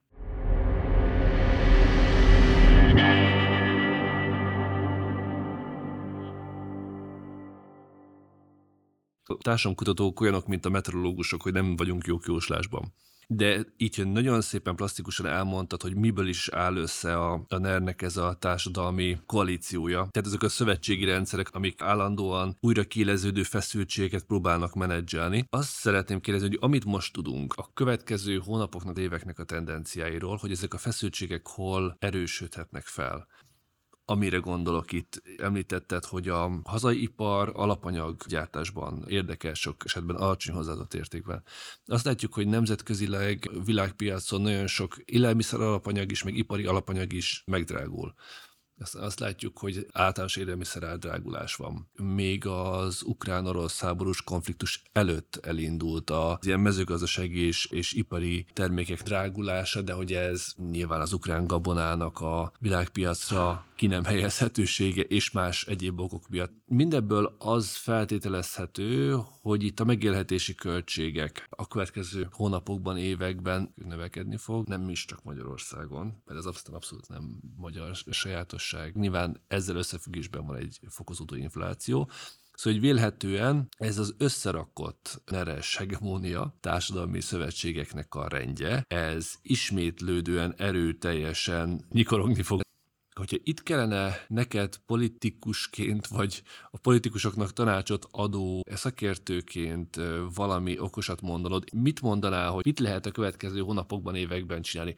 Társadalomkutatók olyanok, mint a meteorológusok, hogy nem vagyunk jók jóslásban. De így nagyon szépen plastikusan elmondtad, hogy miből is áll össze a, a NER-nek ez a társadalmi koalíciója. Tehát ezek a szövetségi rendszerek, amik állandóan újra kéleződő feszültségeket próbálnak menedzselni. Azt szeretném kérdezni, hogy amit most tudunk a következő hónapoknak, éveknek a tendenciáiról, hogy ezek a feszültségek hol erősödhetnek fel amire gondolok itt, említetted, hogy a hazai ipar alapanyaggyártásban érdekes, sok esetben alacsony hozzáadott értékben. Azt látjuk, hogy nemzetközileg világpiacon nagyon sok élelmiszer alapanyag is, meg ipari alapanyag is megdrágul. Azt, azt látjuk, hogy általános élelmiszer eldrágulás van. Még az ukrán-orosz háborús konfliktus előtt elindult az ilyen mezőgazdasági és, és ipari termékek drágulása, de hogy ez nyilván az ukrán gabonának a világpiacra ki nem helyezhetősége és más egyéb okok miatt. Mindebből az feltételezhető, hogy itt a megélhetési költségek a következő hónapokban, években növekedni fog, nem is csak Magyarországon, mert ez abszolút, nem magyar sajátosság. Nyilván ezzel összefüggésben van egy fokozódó infláció, Szóval, hogy vélhetően ez az összerakott neres hegemónia társadalmi szövetségeknek a rendje, ez ismétlődően erőteljesen nyikorogni fog hogyha itt kellene neked politikusként, vagy a politikusoknak tanácsot adó szakértőként valami okosat mondanod, mit mondanál, hogy mit lehet a következő hónapokban, években csinálni?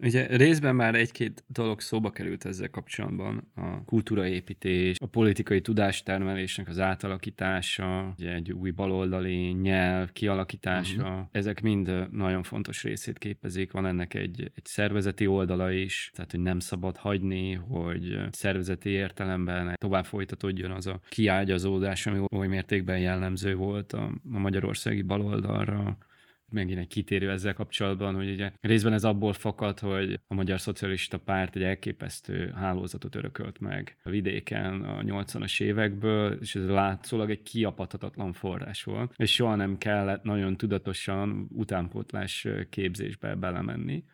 Ugye részben már egy-két dolog szóba került ezzel kapcsolatban. A kultúraépítés, a politikai tudástermelésnek az átalakítása, ugye egy új baloldali nyelv kialakítása, uh-huh. ezek mind nagyon fontos részét képezik. Van ennek egy, egy szervezeti oldala is, tehát hogy nem szabad hagyni, hogy szervezeti értelemben tovább folytatódjon az a kiágyazódás, ami oly mértékben jellemző volt a, a magyarországi baloldalra megint egy kitérő ezzel kapcsolatban, hogy ugye részben ez abból fakad, hogy a Magyar Szocialista Párt egy elképesztő hálózatot örökölt meg a vidéken a 80-as évekből, és ez látszólag egy kiapadhatatlan forrás volt, és soha nem kellett nagyon tudatosan utánpótlás képzésbe belemenni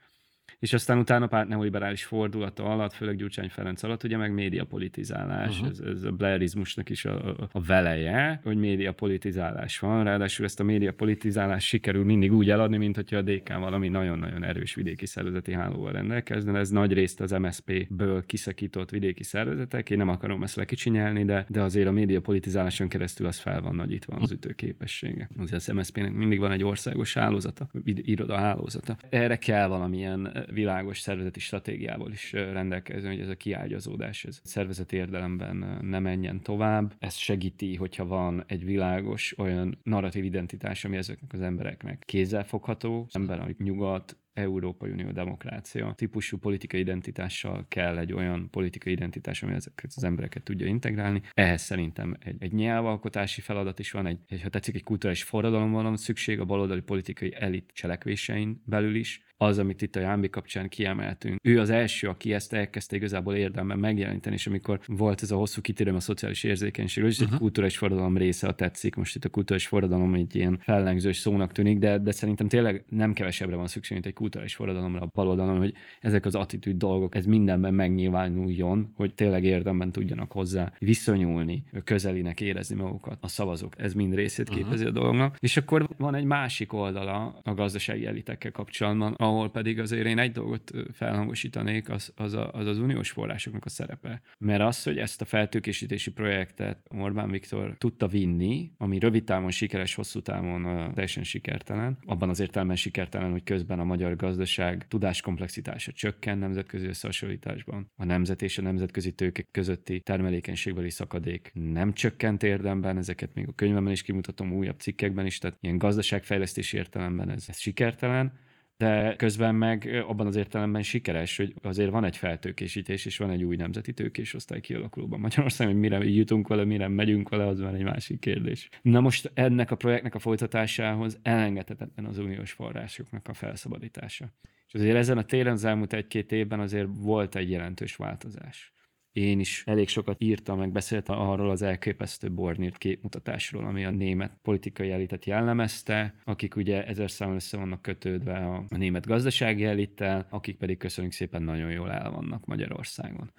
és aztán utána párt neoliberális fordulata alatt, főleg Gyurcsány Ferenc alatt, ugye meg médiapolitizálás, uh-huh. ez, ez a blairizmusnak is a, a veleje, hogy médiapolitizálás van, ráadásul ezt a médiapolitizálást sikerül mindig úgy eladni, mint hogyha a DK valami nagyon-nagyon erős vidéki szervezeti hálóval rendelkezne, ez nagy részt az MSP-ből kiszakított vidéki szervezetek, én nem akarom ezt lekicsinyelni, de, de azért a médiapolitizáláson keresztül az fel van nagyítva az ütőképessége. Azért az MSZP-nek mindig van egy országos hálózata, iroda hálózata. Erre kell valamilyen világos szervezeti stratégiával is rendelkezni, hogy ez a kiágyazódás, ez szervezeti érdelemben ne menjen tovább. Ez segíti, hogyha van egy világos olyan narratív identitás, ami ezeknek az embereknek kézzelfogható, ember, amit nyugat, Európai Unió demokrácia típusú politikai identitással kell egy olyan politikai identitás, ami ezeket az embereket tudja integrálni. Ehhez szerintem egy, egy nyelvalkotási feladat is van, egy, egy ha tetszik, egy kulturális forradalom van szükség a baloldali politikai elit cselekvésein belül is, az, amit itt a Jámbi kapcsán kiemeltünk. Ő az első, aki ezt elkezdte igazából érdemben megjeleníteni, és amikor volt ez a hosszú kitérőm a szociális érzékenység, és uh-huh. egy kulturális forradalom része, a tetszik. Most itt a kulturális forradalom egy ilyen fellengzős szónak tűnik, de, de szerintem tényleg nem kevesebbre van szükség, mint egy kulturális forradalomra a baloldalon, hogy ezek az attitűd dolgok, ez mindenben megnyilvánuljon, hogy tényleg érdemben tudjanak hozzá viszonyulni, közelinek érezni magukat a szavazók. Ez mind részét képezi uh-huh. a dolognak. És akkor van egy másik oldala a gazdasági elitekkel kapcsolatban, ahol pedig azért én egy dolgot felhangosítanék, az az, a, az, az uniós forrásoknak a szerepe. Mert az, hogy ezt a feltőkésítési projektet Orbán Viktor tudta vinni, ami rövid távon sikeres, hosszú távon uh, teljesen sikertelen, abban az értelemben sikertelen, hogy közben a magyar gazdaság tudáskomplexitása csökken nemzetközi összehasonlításban. A nemzet és a nemzetközi tőkek közötti termelékenységbeli szakadék nem csökkent érdemben, ezeket még a könyvemben is kimutatom, újabb cikkekben is, tehát ilyen gazdaságfejlesztési értelemben ez, ez sikertelen de közben meg abban az értelemben sikeres, hogy azért van egy feltőkésítés, és van egy új nemzeti tőkés osztály kialakulóban Magyarországon, hogy mire jutunk vele, mire megyünk vele, az már egy másik kérdés. Na most ennek a projektnek a folytatásához elengedhetetlen az uniós forrásoknak a felszabadítása. És azért ezen a téren az elmúlt egy-két évben azért volt egy jelentős változás én is elég sokat írtam, meg beszéltem arról az elképesztő Bornírt képmutatásról, ami a német politikai elitet jellemezte, akik ugye ezer számon össze vannak kötődve a, a német gazdasági elittel, akik pedig köszönjük szépen nagyon jól el vannak Magyarországon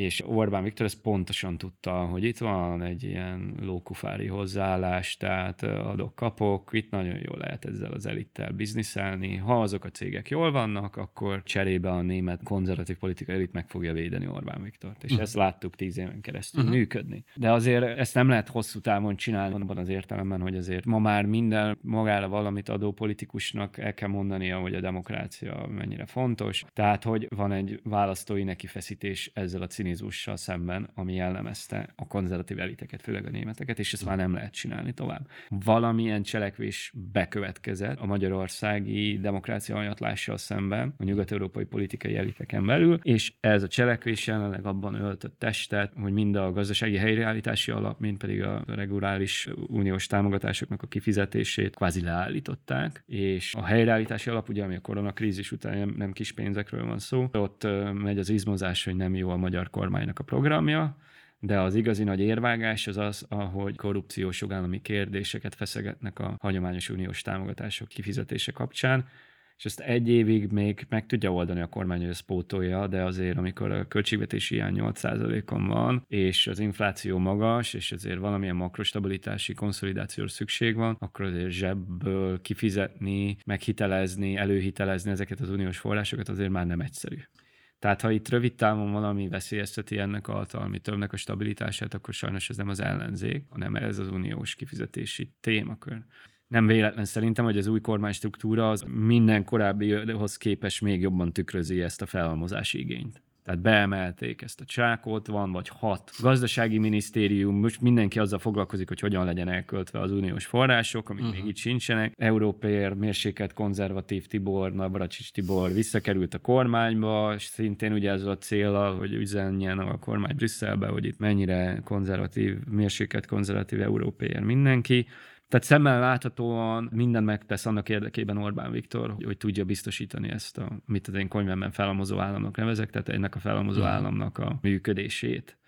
és Orbán Viktor ezt pontosan tudta, hogy itt van egy ilyen lókufári hozzáállás, tehát adok-kapok, itt nagyon jól lehet ezzel az elittel bizniszelni. Ha azok a cégek jól vannak, akkor cserébe a német konzervatív politikai elit meg fogja védeni Orbán Viktort. És uh-huh. ezt láttuk tíz éven keresztül uh-huh. működni. De azért ezt nem lehet hosszú távon csinálni abban az értelemben, hogy azért ma már minden magára valamit adó politikusnak el kell mondania, hogy a demokrácia mennyire fontos. Tehát, hogy van egy választói nekifeszítés ezzel a cínikus cinizmussal szemben, ami jellemezte a konzervatív eliteket, főleg a németeket, és ezt már nem lehet csinálni tovább. Valamilyen cselekvés bekövetkezett a magyarországi demokrácia anyatlással szemben a nyugat-európai politikai eliteken belül, és ez a cselekvés jelenleg abban öltött testet, hogy mind a gazdasági helyreállítási alap, mind pedig a reguláris uniós támogatásoknak a kifizetését kvázi leállították, és a helyreállítási alap, ugye ami a koronakrízis után nem, nem kis pénzekről van szó, ott megy az izmozás, hogy nem jó a magyar kormánynak a programja, de az igazi nagy érvágás az az, ahogy korrupciós jogállami kérdéseket feszegetnek a hagyományos uniós támogatások kifizetése kapcsán, és ezt egy évig még meg tudja oldani a kormány, hogy ezt pótolja, de azért, amikor a költségvetési hiány 8%-on van, és az infláció magas, és azért valamilyen makrostabilitási konszolidációra szükség van, akkor azért zsebből kifizetni, meghitelezni, előhitelezni ezeket az uniós forrásokat azért már nem egyszerű. Tehát ha itt rövid távon valami veszélyezteti ennek a hatalmi többnek a stabilitását, akkor sajnos ez nem az ellenzék, hanem ez az uniós kifizetési témakör. Nem véletlen szerintem, hogy az új kormánystruktúra az minden korábbihoz képest még jobban tükrözi ezt a felhalmozási igényt. Tehát beemelték ezt a csákot, van vagy hat gazdasági minisztérium, most mindenki azzal foglalkozik, hogy hogyan legyen elköltve az uniós források, amik uh-huh. még itt sincsenek. Európér, mérsékelt konzervatív Tibor, Navracsics Tibor visszakerült a kormányba, és szintén ugye ez a célra, hogy üzenjen a kormány Brüsszelbe, hogy itt mennyire konzervatív, mérsékelt konzervatív európér mindenki. Tehát szemmel láthatóan minden megtesz annak érdekében Orbán Viktor, hogy, hogy tudja biztosítani ezt, a, mit az én könyvemben felhalmozó államnak nevezek, tehát ennek a felhalmozó államnak a működését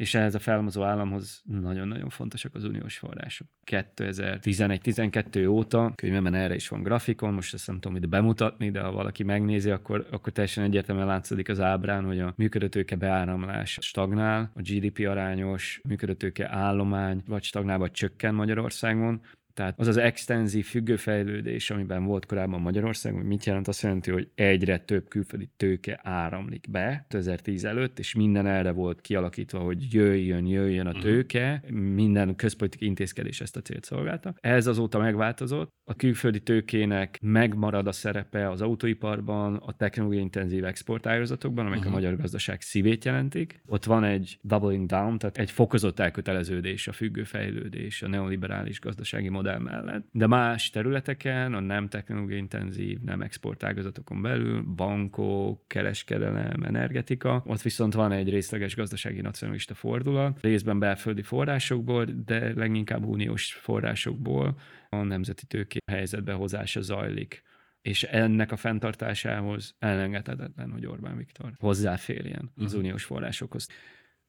és ehhez a felmozó államhoz nagyon-nagyon fontosak az uniós források. 2011-12 óta, könyvemben erre is van grafikon, most ezt nem tudom ide bemutatni, de ha valaki megnézi, akkor, akkor teljesen egyértelműen látszik az ábrán, hogy a működőtőke beáramlás stagnál, a GDP arányos működőtőke állomány vagy stagnál, vagy csökken Magyarországon, tehát az az extenzív függőfejlődés, amiben volt korábban Magyarország, mit jelent? Azt jelenti, hogy egyre több külföldi tőke áramlik be 2010 előtt, és minden erre volt kialakítva, hogy jöjjön, jöjjön a mhm. tőke, minden közpolitikai intézkedés ezt a célt szolgálta. Ez azóta megváltozott, a külföldi tőkének megmarad a szerepe az autóiparban, a technológiai intenzív exportágazatokban, amelyek uh-huh. a mhm. magyar gazdaság szívét jelentik. Ott van egy doubling down, tehát egy fokozott elköteleződés, a függőfejlődés, a neoliberális gazdasági modell modell mellett. De más területeken, a nem technológiai intenzív, nem exportágazatokon belül, bankok, kereskedelem, energetika, ott viszont van egy részleges gazdasági nacionalista fordulat, részben belföldi forrásokból, de leginkább uniós forrásokból a nemzeti tőké helyzetbe hozása zajlik és ennek a fenntartásához elengedhetetlen, hogy Orbán Viktor hozzáférjen az uh-huh. uniós forrásokhoz.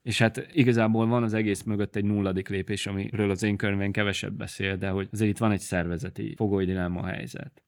És hát igazából van az egész mögött egy nulladik lépés, amiről az én környéken kevesebb beszél, de hogy azért itt van egy szervezeti fogoly dilemma helyzet.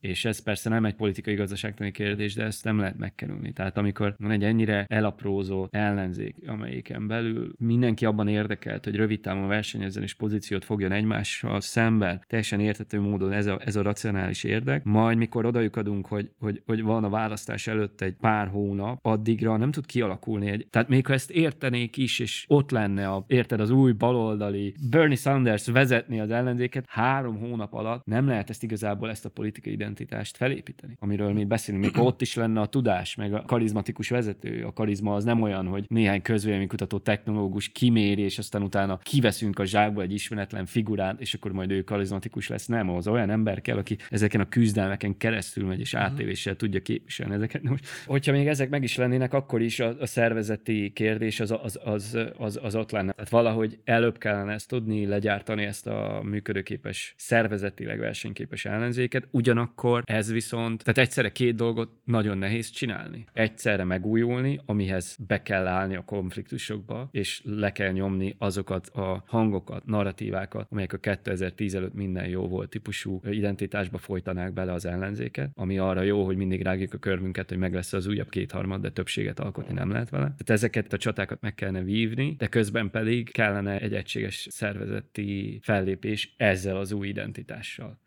És ez persze nem egy politikai gazdaságtani kérdés, de ezt nem lehet megkerülni. Tehát amikor van egy ennyire elaprózott ellenzék, amelyiken belül mindenki abban érdekelt, hogy rövid távon versenyezzen és pozíciót fogjon egymással szemben, teljesen értető módon ez a, ez a racionális érdek, majd mikor adunk, hogy, hogy, hogy van a választás előtt egy pár hónap, addigra nem tud kialakulni egy. Tehát még ha ezt értenék is, és ott lenne a, érted, az új baloldali Bernie Sanders vezetni az ellenzéket, három hónap alatt nem lehet ezt igazából ezt a politikai identitást felépíteni, amiről mi beszélünk, még ott is lenne a tudás, meg a karizmatikus vezető. A karizma az nem olyan, hogy néhány közvéleménykutató technológus kiméri, és aztán utána kiveszünk a zsákba egy ismeretlen figurát, és akkor majd ő karizmatikus lesz. Nem, az olyan ember kell, aki ezeken a küzdelmeken keresztül megy, és mhm. átévéssel tudja képviselni ezeket. Most, hogyha még ezek meg is lennének, akkor is a, a szervezeti kérdés az, az, az, az, az ott lenne. Tehát valahogy előbb kellene ezt tudni, legyártani ezt a működőképes, szervezetileg versenyképes ellenzéket, ugyanakkor akkor ez viszont, tehát egyszerre két dolgot nagyon nehéz csinálni. Egyszerre megújulni, amihez be kell állni a konfliktusokba, és le kell nyomni azokat a hangokat, narratívákat, amelyek a 2010 előtt minden jó volt típusú identitásba folytanák bele az ellenzéket, ami arra jó, hogy mindig rágjuk a körmünket, hogy meg lesz az újabb kétharmad, de többséget alkotni nem lehet vele. Tehát ezeket a csatákat meg kellene vívni, de közben pedig kellene egy egységes szervezeti fellépés ezzel az új identitással.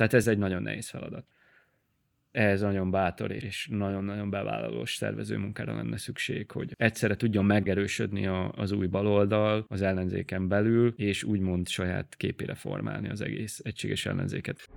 Tehát ez egy nagyon nehéz feladat. Ez nagyon bátor és nagyon-nagyon bevállalós szervező munkára lenne szükség, hogy egyszerre tudjon megerősödni a, az új baloldal az ellenzéken belül, és úgymond saját képére formálni az egész egységes ellenzéket.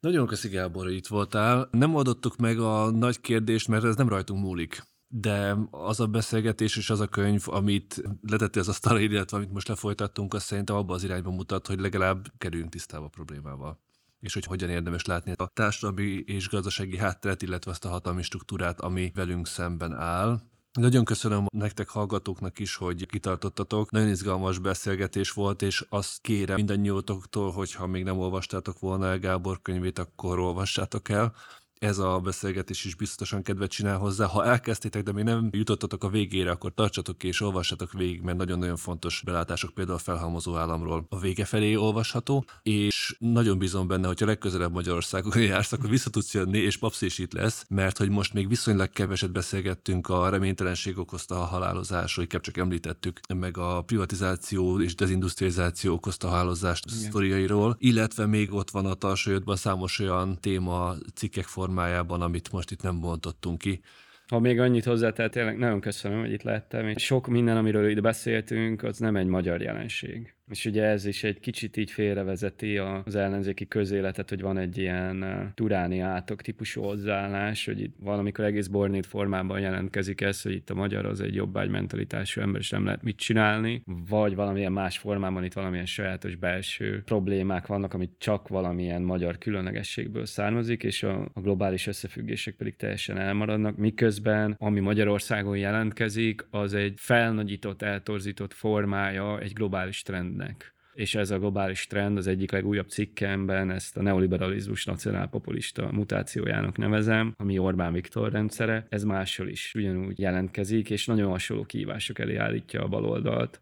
Nagyon köszi Gábor, hogy itt voltál. Nem oldottuk meg a nagy kérdést, mert ez nem rajtunk múlik de az a beszélgetés és az a könyv, amit letette az asztalra, illetve amit most lefolytattunk, azt szerintem abban az irányba mutat, hogy legalább kerüljünk tisztába a problémával és hogy hogyan érdemes látni a társadalmi és gazdasági hátteret, illetve azt a hatalmi struktúrát, ami velünk szemben áll. Nagyon köszönöm nektek hallgatóknak is, hogy kitartottatok. Nagyon izgalmas beszélgetés volt, és azt kérem mindannyiótoktól, hogy ha még nem olvastátok volna el Gábor könyvét, akkor olvassátok el ez a beszélgetés is biztosan kedvet csinál hozzá. Ha elkezdtétek, de még nem jutottatok a végére, akkor tartsatok ki és olvassatok végig, mert nagyon-nagyon fontos belátások például a felhalmozó államról a vége felé olvasható, és nagyon bízom benne, hogy a legközelebb Magyarországon jársz, akkor vissza tudsz jönni, és papsz is itt lesz, mert hogy most még viszonylag keveset beszélgettünk a reménytelenség okozta a halálozásról, inkább csak említettük, meg a privatizáció és dezindustrializáció okozta a halálozást sztoriairól, illetve még ott van a tarsajodban számos olyan téma cikkek formájában, formájában, amit most itt nem bontottunk ki.
Ha még annyit hozzá, tehát tényleg nagyon köszönöm, hogy itt lettem. Sok minden, amiről itt beszéltünk, az nem egy magyar jelenség. És ugye ez is egy kicsit így félrevezeti az ellenzéki közéletet, hogy van egy ilyen turáni átok típusú hozzáállás, hogy itt valamikor egész bornét formában jelentkezik ez, hogy itt a magyar az egy jobbágy mentalitású ember, és nem lehet mit csinálni, vagy valamilyen más formában itt valamilyen sajátos belső problémák vannak, amit csak valamilyen magyar különlegességből származik, és a, a globális összefüggések pedig teljesen elmaradnak, miközben ami Magyarországon jelentkezik, az egy felnagyított, eltorzított formája egy globális trend trendnek. És ez a globális trend az egyik legújabb cikkemben ezt a neoliberalizmus nacionálpopulista mutációjának nevezem, ami Orbán Viktor rendszere. Ez máshol is ugyanúgy jelentkezik, és nagyon hasonló kihívások elé állítja a baloldalt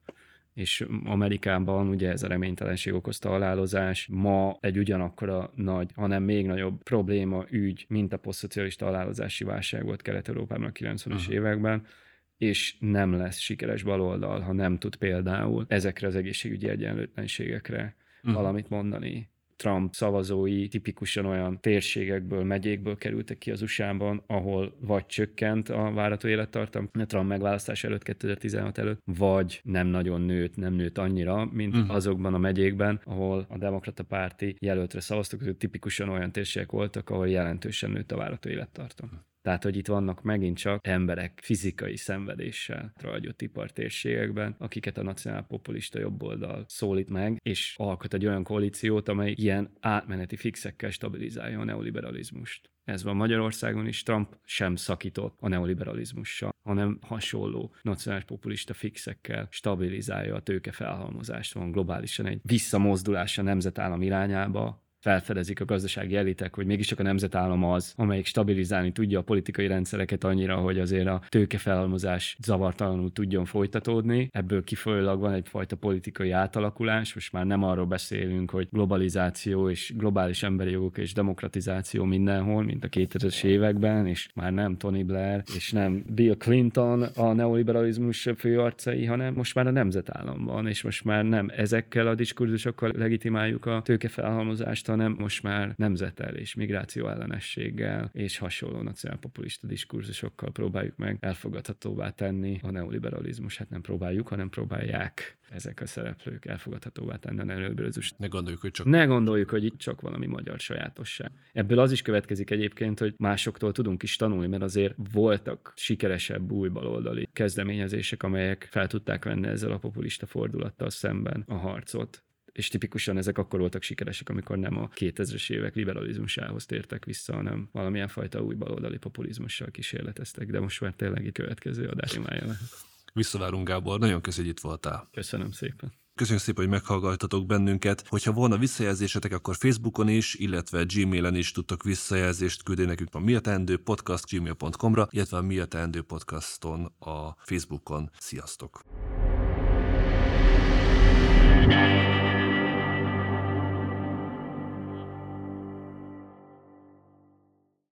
és Amerikában ugye ez a reménytelenség okozta halálozás ma egy ugyanakkora nagy, hanem még nagyobb probléma, ügy, mint a posztszocialista halálozási válság volt Kelet-Európában a 90-es években és nem lesz sikeres baloldal, ha nem tud például ezekre az egészségügyi egyenlőtlenségekre uh-huh. valamit mondani. Trump szavazói tipikusan olyan térségekből, megyékből kerültek ki az USA-ban, ahol vagy csökkent a várható élettartam, a Trump megválasztás előtt, 2016 előtt, vagy nem nagyon nőtt, nem nőtt annyira, mint uh-huh. azokban a megyékben, ahol a demokrata párti jelöltre szavaztak, hogy tipikusan olyan térségek voltak, ahol jelentősen nőtt a várható élettartam. Tehát, hogy itt vannak megint csak emberek fizikai szenvedéssel rajgyott ipartérségekben, akiket a nacionálpopulista jobboldal szólít meg, és alkot egy olyan koalíciót, amely ilyen átmeneti fixekkel stabilizálja a neoliberalizmust. Ez van Magyarországon is, Trump sem szakított a neoliberalizmussal, hanem hasonló nacionális populista fixekkel stabilizálja a tőke felhalmozást. Van globálisan egy visszamozdulás a nemzetállam irányába, felfedezik a gazdasági elitek, hogy mégiscsak a nemzetállam az, amelyik stabilizálni tudja a politikai rendszereket annyira, hogy azért a tőkefelhalmozás zavartalanul tudjon folytatódni. Ebből kifolyólag van egyfajta politikai átalakulás, most már nem arról beszélünk, hogy globalizáció és globális emberi jogok és demokratizáció mindenhol, mint a 2000-es években, és már nem Tony Blair és nem Bill Clinton a neoliberalizmus főarcai, hanem most már a nemzetállam van, és most már nem ezekkel a diskurzusokkal legitimáljuk a tőkefelhalmozást, hanem most már nemzetel és migráció ellenességgel és hasonló nacionálpopulista diskurzusokkal próbáljuk meg elfogadhatóvá tenni a neoliberalizmus. Hát nem próbáljuk, hanem próbálják ezek a szereplők elfogadhatóvá tenni a neoliberalizmus.
Ne gondoljuk, hogy csak...
Ne gondoljuk, hogy itt csak valami magyar sajátosság. Ebből az is következik egyébként, hogy másoktól tudunk is tanulni, mert azért voltak sikeresebb új baloldali kezdeményezések, amelyek fel tudták venni ezzel a populista fordulattal szemben a harcot és tipikusan ezek akkor voltak sikeresek, amikor nem a 2000-es évek liberalizmusához tértek vissza, hanem valamilyen fajta új baloldali populizmussal kísérleteztek, de most már tényleg egy következő adás lehet.
Visszavárunk, Gábor. Nagyon köszönjük, hogy itt voltál.
Köszönöm szépen.
Köszönjük szépen, hogy meghallgattatok bennünket. Hogyha volna visszajelzésetek, akkor Facebookon is, illetve Gmailen is tudtok visszajelzést küldeni nekünk a Mi podcast gmail.com-ra, illetve a Mi podcaston a Facebookon. Sziasztok!